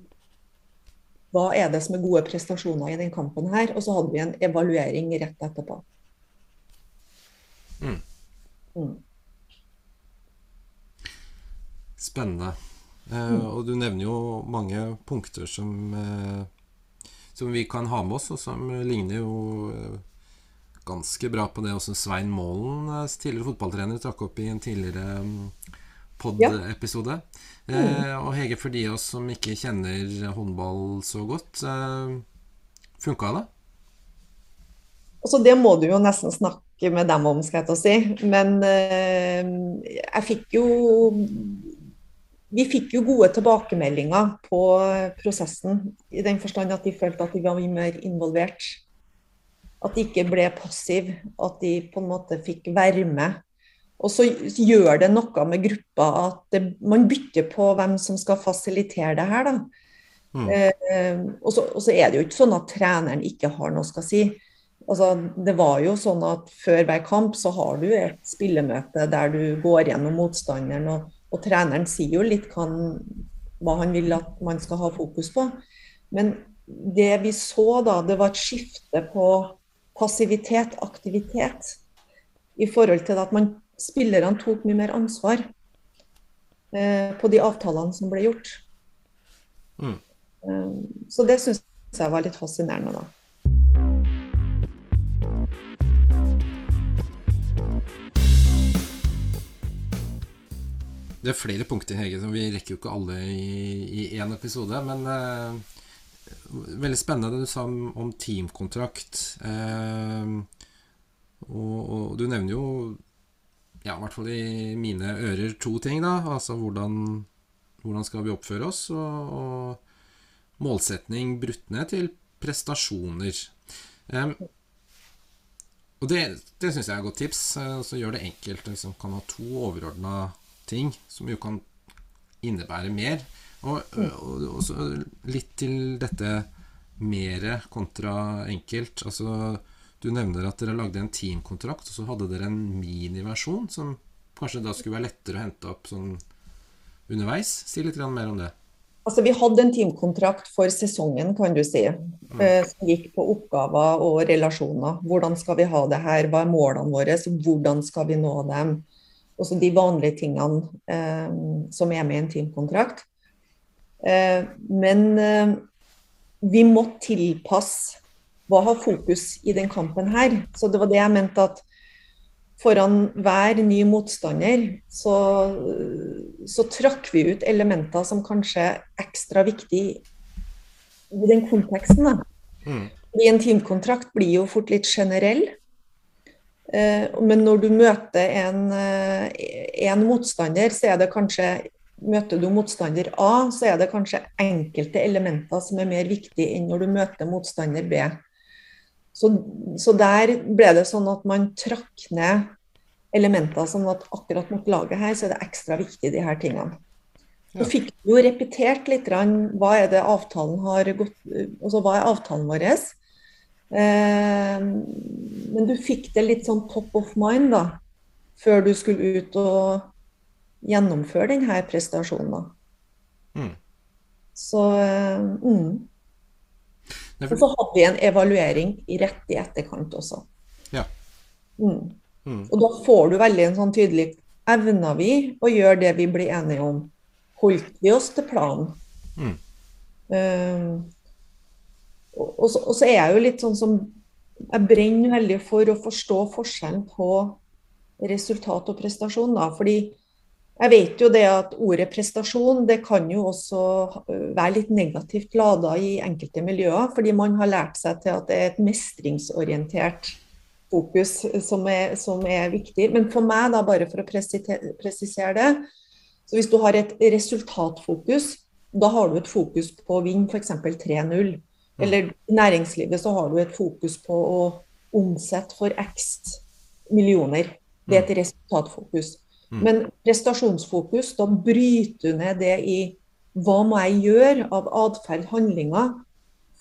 hva er det som er gode prestasjoner i den kampen her. Og så hadde vi en evaluering rett etterpå. Mm. Mm. Spennende. Eh, mm. og du nevner jo mange punkter som, eh, som vi kan ha med oss, og som ligner jo eh, ganske bra på det også Svein Målen, tidligere fotballtrener, trakk opp i en tidligere mm, pod-episode. Ja. Mm. Eh, og Hege, for de av oss som ikke kjenner håndball så godt, eh, funka det? Altså, det må du jo nesten snakke med dem om, skal jeg til å si. Men eh, jeg fikk jo Vi fikk jo gode tilbakemeldinger på prosessen, i den forstand at de følte at de var mye mer involvert. At de ikke ble passive, at de på en måte fikk være med. Og så gjør det noe med gruppa at det, man bytter på hvem som skal fasilitere det her, da. Mm. Eh, og, så, og, så, er det jo ikke sånn at treneren ikke har noe skal si. Altså, det var jo sånn at Før hver kamp så har du et spillemøte der du går gjennom motstanderen, og, og treneren sier jo litt kan, hva han vil at man skal ha fokus på. Men det vi så da, det var et skifte på passivitet, aktivitet. I forhold til at man, spillerne tok mye mer ansvar eh, på de avtalene som ble gjort. Mm. Eh, så det syns jeg var litt fascinerende, da. Det er flere punkter, Hege, som vi rekker jo ikke alle i én episode. Men eh, veldig spennende det du sa om, om teamkontrakt. Eh, Og, og du nevner jo, ja, i hvert fall i mine ører, to ting, da. Altså hvordan, hvordan skal vi oppføre oss, og, og målsetning brutt ned til prestasjoner. Eh, og det, det syns jeg er et godt tips. Uh, så gjør det enkelt. Liksom, kan ha to overordna ting som jo kan innebære mer. Og, og, og så litt til dette mere kontra enkelt. Altså du nevner at dere lagde en teamkontrakt, og så hadde dere en miniversjon som kanskje da skulle være lettere å hente opp sånn underveis. Si litt mer om det. Altså, Vi hadde en teamkontrakt for sesongen, kan du si. Mm. Eh, som gikk på oppgaver og relasjoner. Hvordan skal vi ha det her? Hva er målene våre? Hvordan skal vi nå dem? Også de vanlige tingene eh, som er med i en teamkontrakt. Eh, men eh, vi må tilpasse hva har fokus i den kampen her? Så det var det jeg mente at foran hver ny motstander så, så trakk vi ut elementer som kanskje er ekstra viktig i den konteksten. Da. Mm. I en teamkontrakt blir jo fort litt generell. Eh, men når du møter en, eh, en motstander, så er det kanskje Møter du motstander A, så er det kanskje enkelte elementer som er mer viktige enn når du møter motstander B. Så, så, der ble det sånn at man trakk ned elementer sånn at akkurat mot laget her, så er det ekstra viktig, de her tingene. Så fikk du jo repetert litt hva er det avtalen har gått Altså hva er avtalen vår? Eh, men du fikk det litt sånn top of mind da, før du skulle ut og gjennomføre denne prestasjonen. Mm. Så eh, mm. Og så hadde vi en evaluering rett i etterkant også. Ja. Mm. Mm. Og da får du veldig en sånn tydelig Evna vi å gjøre det vi blir enige om? Holdt vi oss til planen? Mm. Um, og, så, og, så, er jeg jo litt sånn som Jeg brenner veldig for å forstå forskjellen på resultat og prestasjon. da, fordi jeg vet jo det at ordet prestasjon det kan jo også være litt negativt lada i enkelte miljøer, fordi man har lært seg til at det er et mestringsorientert fokus som er, som er viktig. Men for meg, da, bare for å presisere det, så hvis du har et resultatfokus, da har du et fokus på å vinne f.eks. 3-0. Eller i næringslivet så har du et fokus på å omsette for x millioner. Det er et resultatfokus. Mm. Men prestasjonsfokus, da bryter du ned det i hva må jeg gjøre av atferd, handlinger,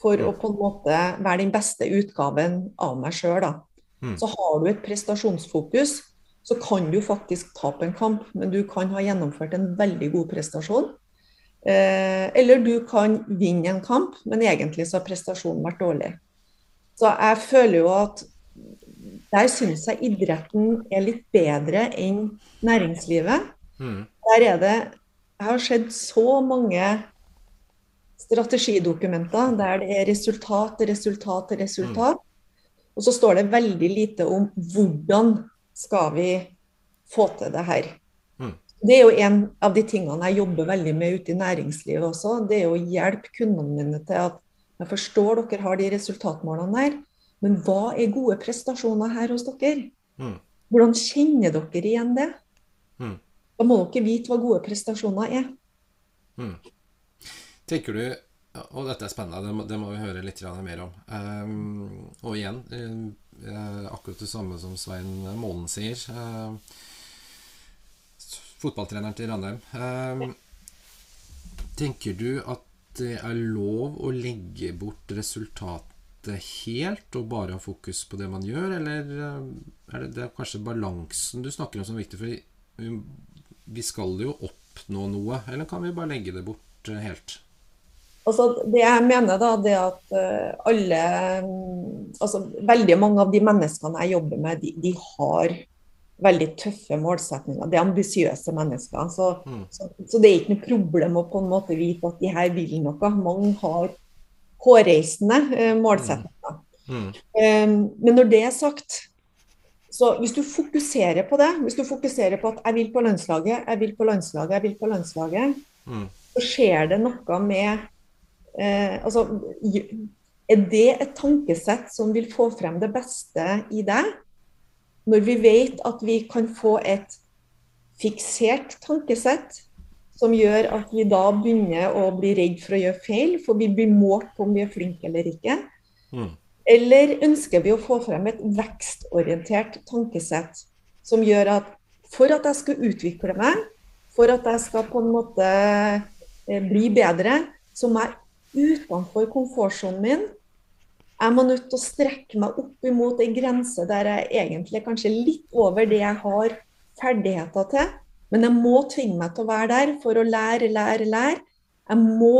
for å på en måte være den beste utgaven av meg sjøl. Mm. Så har du et prestasjonsfokus, så kan du faktisk tape en kamp, men du kan ha gjennomført en veldig god prestasjon. Eh, eller du kan vinne en kamp, men egentlig så har prestasjonen vært dårlig. Så jeg føler jo at der syns jeg idretten er litt bedre enn næringslivet. Mm. Der er det Jeg har sett så mange strategidokumenter der det er resultat, resultat, resultat. Mm. Og så står det veldig lite om hvordan skal vi få til det her. Det er jo en av de tingene jeg jobber veldig med ute i næringslivet også. Det er å hjelpe kundene mine til at jeg forstår dere har de resultatmålene her, men hva er gode prestasjoner her hos dere? Mm. Hvordan kjenner dere igjen det? Mm. Da må dere vite hva gode prestasjoner er. Mm. Tenker du Og dette er spennende, det må, det må vi høre litt mer om. Um, og igjen, uh, akkurat det samme som Svein Målen sier. Uh, fotballtreneren til Randheim. Uh, tenker du at det er lov å legge bort resultatet helt og bare ha fokus på det man gjør, eller eh, er det, det er kanskje balansen du snakker om som er viktig? For vi skal jo oppnå noe, eller kan vi bare legge det bort eh, helt? Altså, det jeg mener da, det at eh, alle altså Veldig mange av de menneskene jeg jobber med, de, de har veldig tøffe målsetninger. Det er ambisiøse mennesker. Så, mm. så, så, det er ikke noe problem å på en måte vite at de her vil noe. Mange har hårreisende eh, målsetninger. Mm. Um, men når det er sagt, så hvis du fokuserer på det, hvis du fokuserer på at jeg vil på landslaget, jeg vil på landslaget, jeg vil på landslaget, mm. så skjer det noe med eh, Altså, er det et tankesett som vil få frem det beste i deg? Når vi vet at vi kan få et fiksert tankesett som gjør at vi da begynner å bli redd for å gjøre feil, for vi blir målt på om vi er flinke eller ikke. Mm. Eller ønsker vi å få frem et vekstorientert tankesett som gjør at for at jeg skal utvikle meg, for at jeg skal på en måte eh, bli bedre, så må jeg utenfor komfortsonen min. Jeg må nødt til å strekke meg opp imot en grense der jeg egentlig er kanskje litt over det jeg har ferdigheter til. Men jeg må tvinge meg til å være der for å lære, lære, lære. Jeg må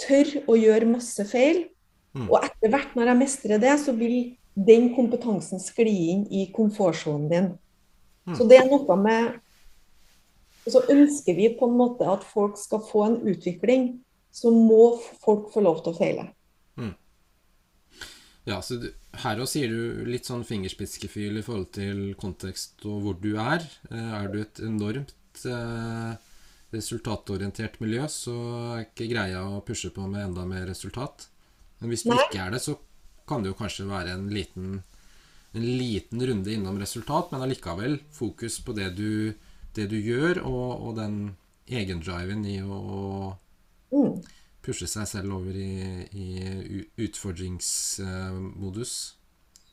tørre å gjøre masse feil. Mm. Og etter hvert, når jeg mestrer det, så vil den kompetansen skli inn i komfortsonen din. Mm. Så det er noe med Så ønsker vi på en måte at folk skal få en utvikling, så må folk få lov til å feile. Ja, så du, her òg sier du litt sånn fingerspitzgefühl i forhold til kontekst og hvor du er. Eh, er du et enormt eh, resultatorientert miljø, så er ikke greia å pushe på med enda mer resultat. Men hvis du Nei. ikke er det, så kan det jo kanskje være en liten, en liten runde innom resultat, men allikevel fokus på det du, det du gjør, og, og den egendriven i å mm pushe seg selv over i, i utfordringsmodus.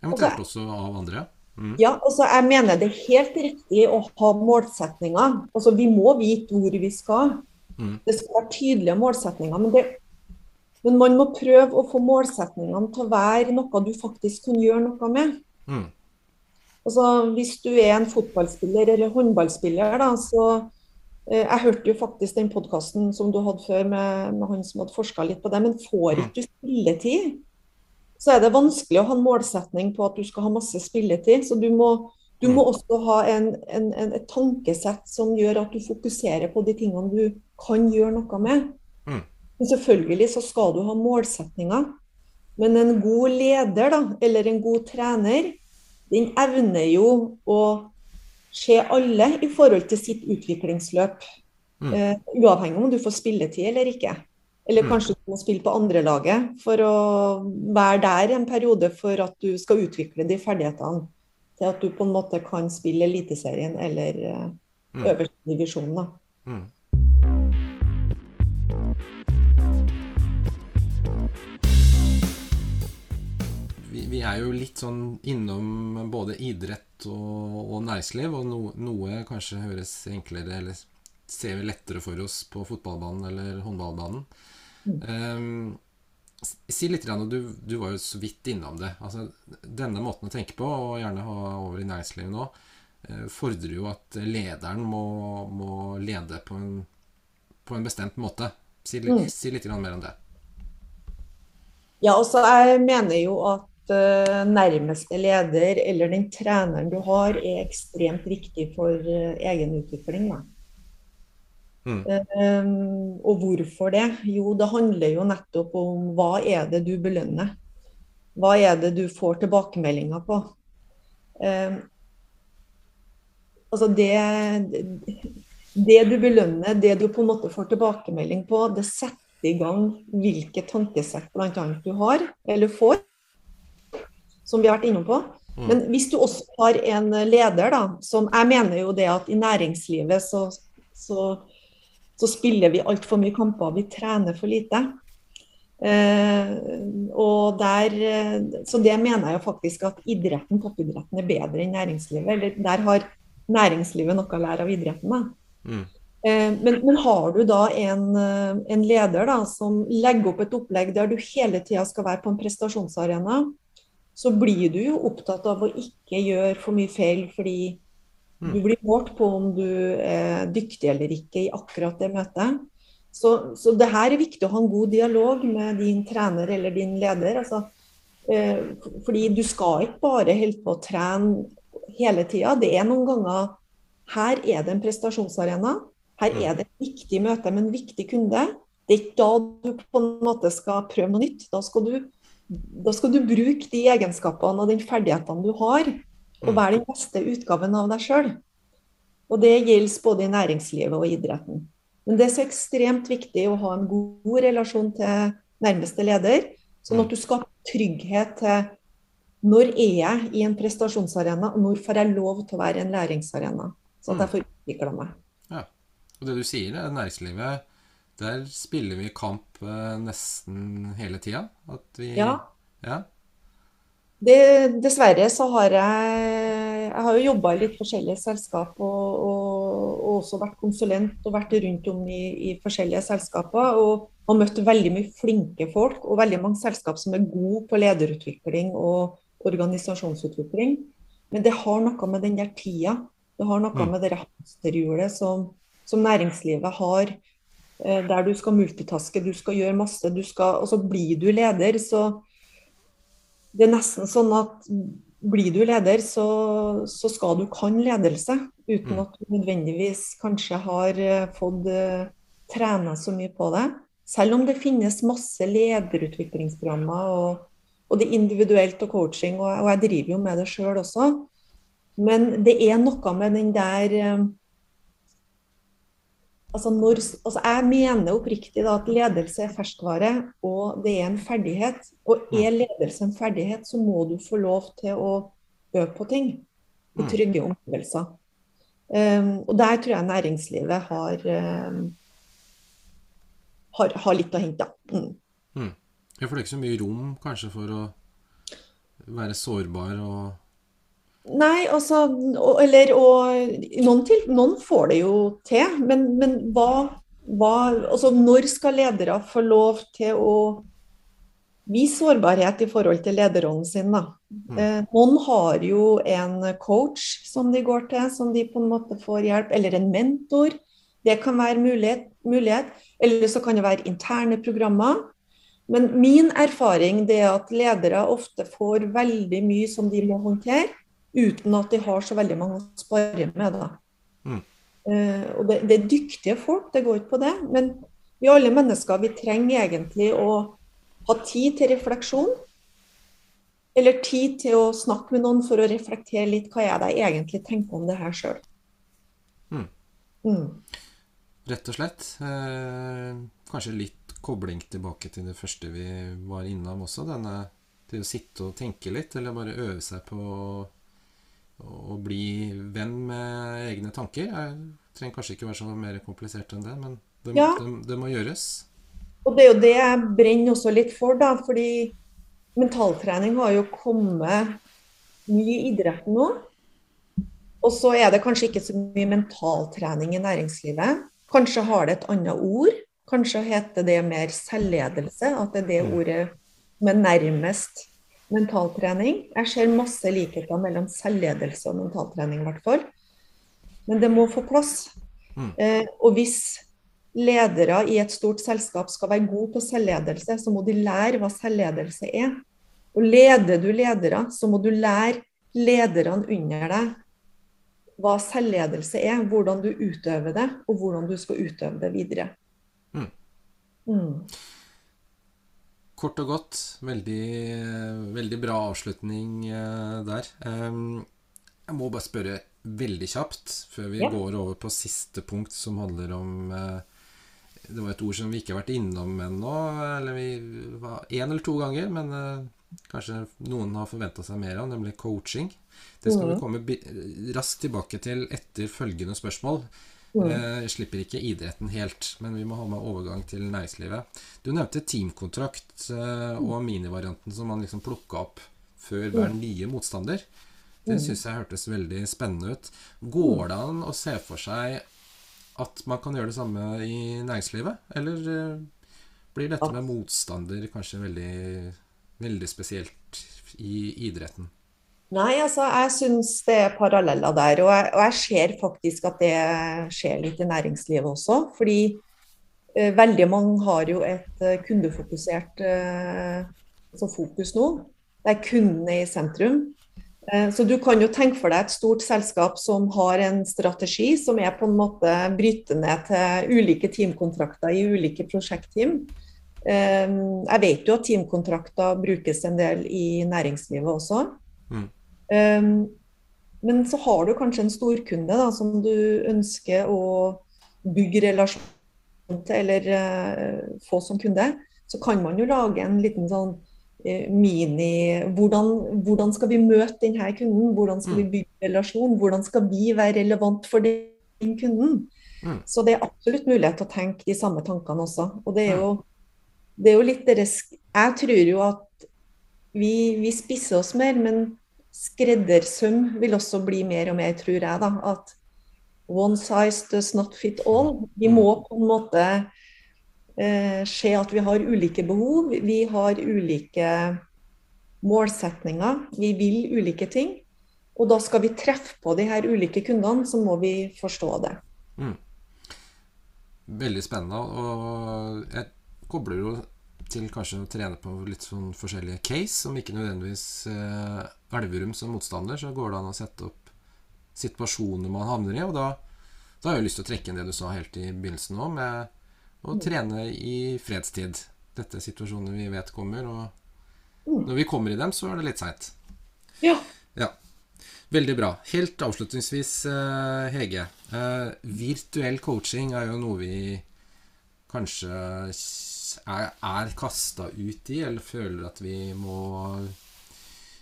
Eventuelt også av andre. Mm. Ja, altså jeg mener det er helt riktig å ha målsetninger. Altså Vi må vite hvor vi skal. Mm. Det skal være tydelige målsetninger. Men, det, men, man må prøve å få målsetningene til å være noe du faktisk kan gjøre noe med. Mm. Altså Hvis du er en fotballspiller eller håndballspiller, da, så jeg hørte jo faktisk den podkasten som du hadde før med, med han som hadde forska litt på det. Men får ikke du spilletid, så er det vanskelig å ha en målsetning på at du skal ha masse spilletid. Så du må, du må mm. også ha en, en, en, et tankesett som gjør at du fokuserer på de tingene du kan gjøre noe med. Mm. Men selvfølgelig så skal du ha målsetninger. Men en god leder, da, eller en god trener, den evner jo å se alle i forhold til sitt utviklingsløp. Mm. Uh, uavhengig om du får spilletid eller ikke. Eller mm. kanskje du må spille på andrelaget for å være der en periode for at du skal utvikle de ferdighetene til at du på en måte kan spille Eliteserien eller uh, øverste divisjon. da. Mm. Vi, er jo litt sånn innom både idrett og, og næringsliv. Og no, noe kanskje høres enklere eller ser vi lettere for oss på fotballbanen eller håndballbanen. Mm. Um, si litt, og du, du, var jo så vidt innom det. Altså, denne måten å tenke på, og gjerne ha over i næringslivet nå, uh, fordrer jo at lederen må, må lede på en, på en, bestemt måte. Si, mm. si litt mer om det. Ja, altså jeg mener jo at Eh, nærmeste leder eller den treneren du har, er ekstremt viktig for uh, egen utvikling. Mm. Um, og hvorfor det? Jo, det handler jo nettopp om hva er det du belønner. Hva er det du får tilbakemeldinger på? Um, altså det, det du belønner, det du på en måte får tilbakemelding på, det setter i gang hvilket tankesett bl.a. du har, eller får som vi har vært innom på. Mm. Men hvis du også har en leder, da, som jeg mener jo det at i næringslivet så, så, så spiller vi altfor mye kamper, vi trener for lite. Eh, og der, så det mener jeg jo faktisk at idretten, toppidretten er bedre enn næringslivet. Eller der har næringslivet noe å lære av idretten. da. Mm. Eh, men, men, har du da en, en leder da, som legger opp et opplegg der du hele tida skal være på en prestasjonsarena, så blir du jo opptatt av å ikke gjøre for mye feil, fordi du mm. blir målt på om du er dyktig eller ikke i akkurat det møtet. Så, så det her er viktig å ha en god dialog med din trener eller din leder. Altså, eh, fordi du skal ikke bare holde på å trene hele tida. Det er noen ganger Her er det en prestasjonsarena. Her er det et viktig møte med en viktig kunde. Det er ikke da du på en måte skal prøve noe nytt. Da skal du da skal du bruke de egenskapene og den ferdighetene du har, og mm. være den beste utgaven av deg sjøl. Og det gjelder både i næringslivet og idretten. Men det er så ekstremt viktig å ha en god relasjon til nærmeste leder, sånn at du skaper trygghet til når er jeg i en prestasjonsarena, og når får jeg lov til å være i en læringsarena? Så at jeg får utvikla meg. Ja. Og det du sier, er næringslivet der spiller vi kamp eh, nesten hele tida. Vi Ja. ja. Det, dessverre så har jeg Jeg har jo jobba i litt forskjellige selskap og, og, og også vært konsulent og vært rundt om i, i forskjellige selskaper. Og har møtt veldig mye flinke folk og veldig mange selskap som er gode på lederutvikling og organisasjonsutvikling. Men det har noe med den der tida, det har noe Mm. med det hamsterhjulet som, som næringslivet har. Eh, Der du skal multitaske, du skal gjøre masse, du skal, og så blir du leder, så det er nesten sånn at blir du leder, så, så skal du kan ledelse, uten Mm. at du nødvendigvis kanskje har eh, fått uh, trene så mye på det. Selv om det finnes masse lederutviklingsprogrammer, og, og det individuelt og coaching, og, og jeg driver jo med det sjøl også. Men det er noe med den der eh, Altså, når, altså jeg mener oppriktig da, at ledelse er ferskvare, og det er en ferdighet. Og er ledelse en ferdighet, så må du få lov til å øve på ting i Mm. trygge omgivelser. Um, og der tror jeg næringslivet har, um, har, har litt å hente. Mm. Ja, for det er ikke så mye rom kanskje for å være sårbar og Nei, altså Eller og noen, til, noen får det jo til, men, men hva, hva altså Når skal ledere få lov til å vise sårbarhet i forhold til lederrollen sin? da? Eh, noen har jo en coach som de går til, som de på en måte får hjelp, eller en mentor. Det kan være mulighet, mulighet. Eller så kan det være interne programmer. Men min erfaring det er at ledere ofte får veldig mye som de må håndtere, uten at de har så veldig mange å spare med. Da. Mm. Uh, og det, det er dyktige folk, det går ikke på det. Men vi alle mennesker vi trenger egentlig å ha tid til refleksjon. Eller tid til å snakke med noen for å reflektere litt hva er det jeg egentlig tenker om det her sjøl. Mm. Mm. Rett og slett. Eh, kanskje litt kobling tilbake til det første vi var innom også. Denne til å sitte og tenke litt, eller bare øve seg på å, bli venn med egne tanker. Det trenger kanskje ikke være så mer komplisert enn det, men det, Ja. det, det må gjøres. Og det er jo det jeg brenner også litt for, da. Fordi mentaltrening har jo kommet mye i idretten nå. Og så er det kanskje ikke så mye mentaltrening i næringslivet. Kanskje har det et annet ord. Kanskje heter det mer selvledelse. At det er det ordet som er nærmest mentaltrening. Jeg ser masse likheter mellom selvledelse og mentaltrening, i hvert fall. Men det må få plass. Mm. Eh, og hvis ledere i et stort selskap skal være gode på selvledelse, så må de lære hva selvledelse er. Og leder du ledere, så må du lære lederne under deg hva selvledelse er, hvordan du utøver det, og hvordan du skal utøve det videre. Mm. Mm. Kort og godt, veldig, veldig bra avslutning eh, der. Jeg må bare spørre veldig kjapt, før vi Ja. går over på siste punkt, som handler om eh, Det var et ord som vi ikke har vært innom ennå, eller vi var én eller to ganger, men eh, kanskje noen har forventa seg mer av, nemlig coaching. Det skal vi Mhm. komme raskt tilbake til etter følgende spørsmål. Mm. Eh, slipper ikke idretten helt, men vi må ha med overgang til næringslivet. Du nevnte teamkontrakt eh, og minivarianten som man liksom plukka opp før hver nye motstander. Det syns jeg hørtes veldig spennende ut. Går det an å se for seg at man kan gjøre det samme i næringslivet? Eller eh, blir dette med motstander kanskje veldig, veldig spesielt i idretten? Nei, altså jeg syns det er paralleller der. Og jeg, og jeg ser faktisk at det skjer litt i næringslivet også. Fordi eh, veldig mange har jo et eh, kundefokusert eh, altså fokus nå. Det er kundene i sentrum. Eh, så du kan jo tenke for deg et stort selskap som har en strategi som er på en måte bryter ned til ulike teamkontrakter i ulike prosjektteam. Eh, jeg vet jo at teamkontrakter brukes en del i næringslivet også. Mm. Um, men så har du kanskje en storkunde da, som du ønsker å bygge relasjon til, eller eh, få som kunde. Så kan man jo lage en liten sånn eh, mini hvordan, hvordan, skal vi møte denne kunden? Hvordan skal vi mm. bygge relasjon? Hvordan skal vi være relevant for den kunden? Mm. Så det er absolutt mulighet til å tenke de samme tankene også. Og det er jo, det er jo litt deres Jeg tror jo at vi, vi spisser oss mer, men skreddersøm vil også bli mer og mer, tror jeg. da, At one size does not fit all. Vi må på en måte eh, se at vi har ulike behov. Vi har ulike målsetninger. Vi vil ulike ting. Og da skal vi treffe på de her ulike kundene, så må vi forstå det. Mm. Veldig spennende. Og jeg kobler jo til kanskje å trene på litt sånn forskjellige case, om ikke nødvendigvis eh, Elverum som motstander, så går det an å sette opp situasjoner man havner i. Og da, da har jeg lyst til å trekke inn det du sa helt i begynnelsen nå, med å trene i fredstid. Dette er situasjoner vi vet kommer, og når vi kommer i dem, så er det litt seint. Ja. ja. Veldig bra. Helt avslutningsvis, eh, Hege. Eh, virtuell coaching er jo noe vi kanskje er, er kasta ut i, eller føler at vi må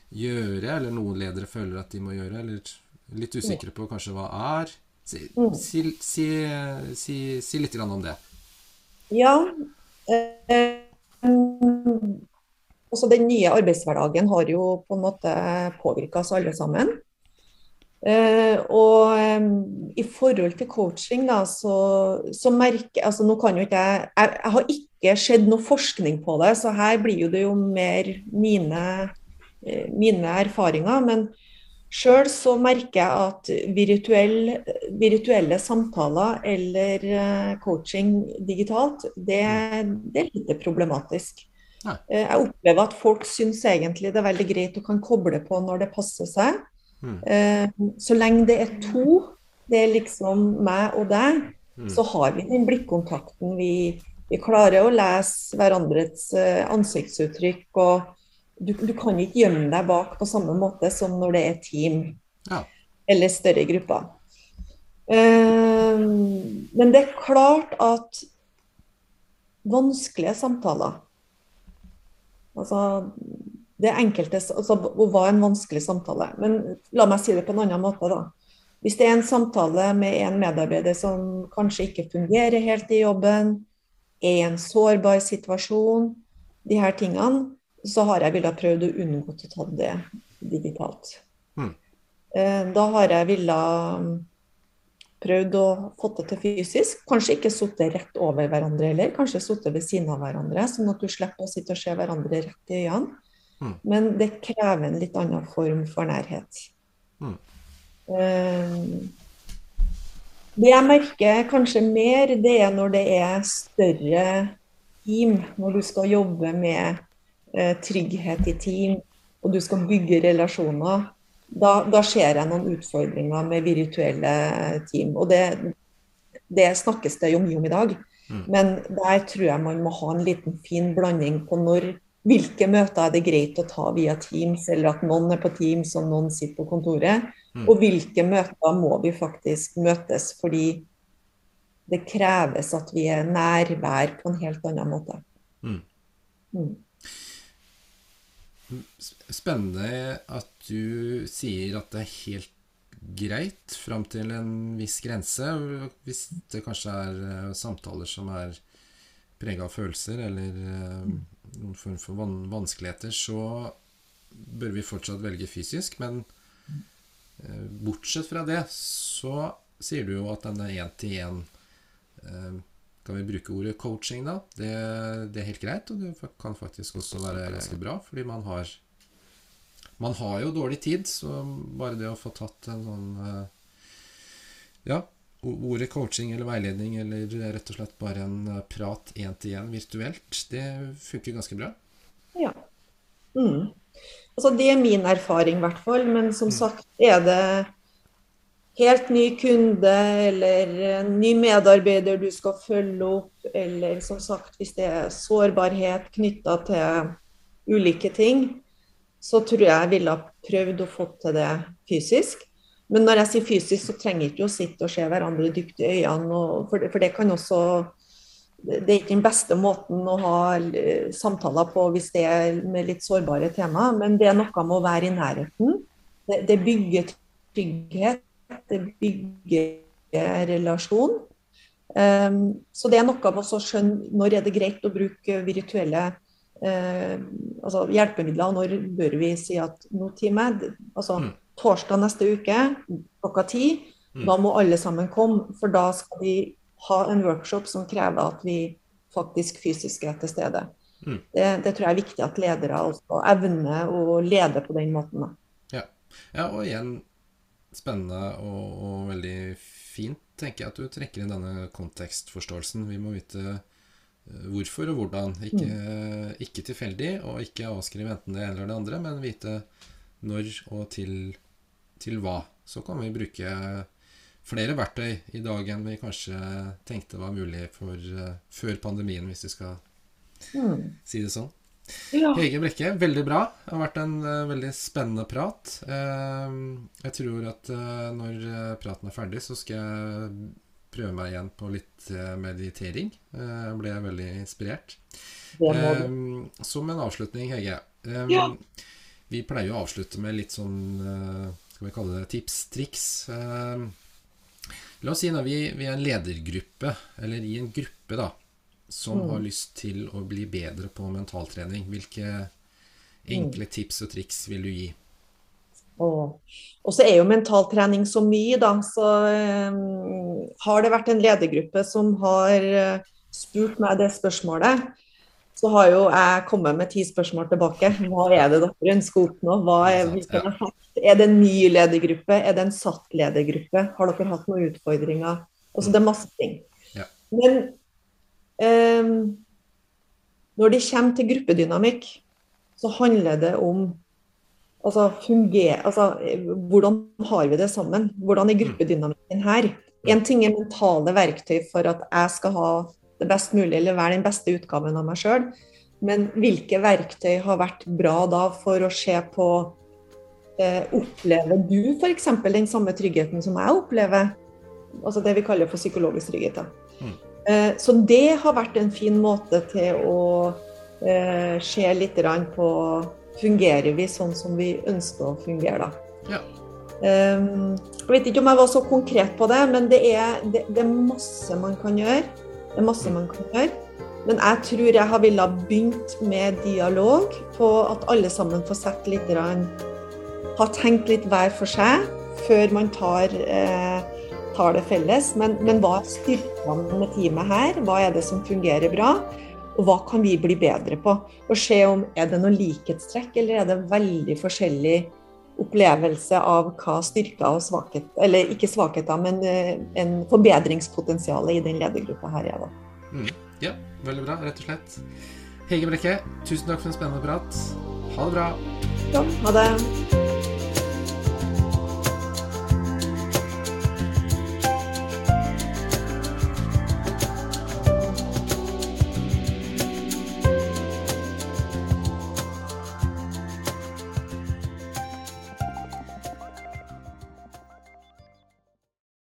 gjøre, eller noen ledere føler at de må gjøre, eller litt usikre på kanskje hva er. Si, mm. si, si, si, litt om det. Ja. Eh, også den nye arbeidshverdagen har jo på en måte påvirka oss alle sammen. Uh, og um, i forhold til coaching, da, så, så merker altså nå kan jo ikke jeg, jeg, jeg har ikke sett noe forskning på det, så her blir jo det jo mer mine, uh, mine erfaringer. Men sjøl så merker jeg at virtuell, virtuelle samtaler eller uh, coaching digitalt, det, det, er litt problematisk. jeg opplever at folk syns egentlig det er veldig greit å kan koble på når det passer seg. Mm. Eh, så lenge det er to, det er liksom meg og deg, mm. så har vi den blikkontakten. Vi, vi klarer å lese hverandres eh, ansiktsuttrykk. og du, du, kan ikke gjemme deg bak på samme måte som når det er team ja. eller større grupper. Uh, men det er klart at vanskelige samtaler Altså det enkelte altså, var en vanskelig samtale. Men la meg si det på en annen måte, da. Hvis det er en samtale med en medarbeider som kanskje ikke fungerer helt i jobben, er i en sårbar situasjon, de her tingene, så har jeg villet prøvd å unngå å ta det digitalt. Mm. Da har jeg villet prøvd å få det til fysisk. Kanskje ikke sittet rett over hverandre heller, kanskje sittet ved siden av hverandre, sånn at du slipper å sitte og se hverandre rett i øynene. Mm. Men det krever en litt annen form for nærhet. Mm. Um, det jeg merker kanskje mer, det er når det er større team. Når du skal jobbe med uh, trygghet i team, og du skal bygge relasjoner. Da, da ser jeg noen utfordringer med virtuelle team. Og det, det snakkes det jo mye om i dag. Mm. Men der tror jeg man må ha en liten fin blanding på når hvilke møter er det greit å ta via Teams, eller at noen er på Teams og noen sitter på kontoret? Mm. Og hvilke møter må vi faktisk møtes fordi det kreves at vi er nærvær på en helt annen måte. Mm. Mm. Spennende at du sier at det er helt greit fram til en viss grense. Hvis det kanskje er uh, samtaler som er prega av følelser, eller uh, noen form for van vanskeligheter, så bør vi fortsatt velge fysisk. Men eh, bortsett fra det, så sier du jo at denne én-til-én eh, Kan vi bruke ordet coaching, da? Det, det, er helt greit, og det kan faktisk også være ganske bra, fordi man har man har jo dårlig tid, så bare det å få tatt en sånn eh, Ja, ordet coaching eller veiledning eller rett og slett bare en eh, prat én-til-én virtuelt, det funker ganske bra? Ja. Mm. Altså, det er min erfaring, i hvert fall. Men som mm. sagt, er det helt ny kunde eller en ny medarbeider du skal følge opp, eller som sagt, hvis det er sårbarhet knytta til ulike ting, så tror jeg jeg ville ha prøvd å få til det fysisk. Men når jeg sier fysisk, så trenger ikke å sitte og se hverandre dypt i øynene. Og, for, det, for, det, kan også det er ikke den beste måten å ha samtaler på hvis det er med litt sårbare tema, men det er noe med å være i nærheten. Det, det bygger trygghet, det bygger relasjon. Um, så det er noe med å skjønne når er det greit å bruke virtuelle uh, altså hjelpemidler, og når bør vi si at nå time, altså mm. Torsdag neste uke klokka ti, mm. da må alle sammen komme, for da skal vi ha en workshop som krever at vi faktisk fysisk er til stede. Mm. Det, det, tror jeg er viktig at ledere også evner å lede på den måten. Ja. ja, og igjen spennende og, og, veldig fint, tenker jeg, at du trekker inn denne kontekstforståelsen. Vi må vite eh, hvorfor og hvordan. Ikke, mm. ikke tilfeldig, og ikke avskrive enten det ene eller det andre, men vite når og til, til hva. Så kan vi bruke flere verktøy i dag enn vi kanskje tenkte var mulig for, uh, før pandemien, hvis vi skal mm. si det sånn. Ja. Hege Brekke, veldig bra. Det har vært en uh, veldig spennende prat. Uh, jeg tror at når praten er ferdig, så skal jeg prøve meg igjen på litt meditering. Jeg ble veldig inspirert. som en avslutning, Hege. Ja. Vi pleier å avslutte med litt sånn Skal vi kalle det tips, triks. La oss si når vi, vi, er en ledergruppe, eller i en gruppe, da, som mm. har lyst til å bli bedre på mentaltrening. Hvilke enkle mm. tips og triks vil du gi? Og så er jo mentaltrening så mye, da. Så um, har det vært en ledergruppe som har uh, spurt meg det spørsmålet, så har jo jeg kommet med ti spørsmål tilbake. Hva er det dere ønsker å oppnå? Hva er, effekt er det en ny ledergruppe? Er det en satt ledergruppe? Har dere hatt noen utfordringer? Altså, det er masse ting. Ja. Men um, når det kommer til gruppedynamikk, så handler det om altså, funger, altså, hvordan har vi det sammen? Hvordan er gruppedynamikken her? En ting er mentale verktøy for at jeg skal ha det best mulig, eller være den beste utgaven av meg sjøl. Men hvilke verktøy har vært bra da for å se på Eh, opplever du f.eks. den samme tryggheten som jeg opplever? Altså det vi kaller for psykologisk trygghet. Mm. Eh, så det har vært en fin måte til å eh, se litt på Fungerer vi sånn som vi ønsker å fungere, da? Ja. Um, jeg vet ikke om jeg var så konkret på det, men det er, det, det er masse man kan gjøre. Det er masse man kan gjøre. Men jeg tror jeg har villet begynt med dialog, på at alle sammen får sett litt Har tenkt litt hver for seg før man tar, eh, tar det felles. Men, men hva er styrkene med teamet her? Hva er det som fungerer bra? Og hva kan vi bli bedre på? Og se om er det noen likhetstrekk, eller er det veldig forskjellig opplevelse av hva styrker og svakhet Eller ikke svakheter, men eh, en forbedringspotensial i den ledergruppa her er. da. Mm. Ja, veldig bra, rett og slett. Hege Brekke, tusen takk for en spennende prat. Ha det bra. Ja, ha det.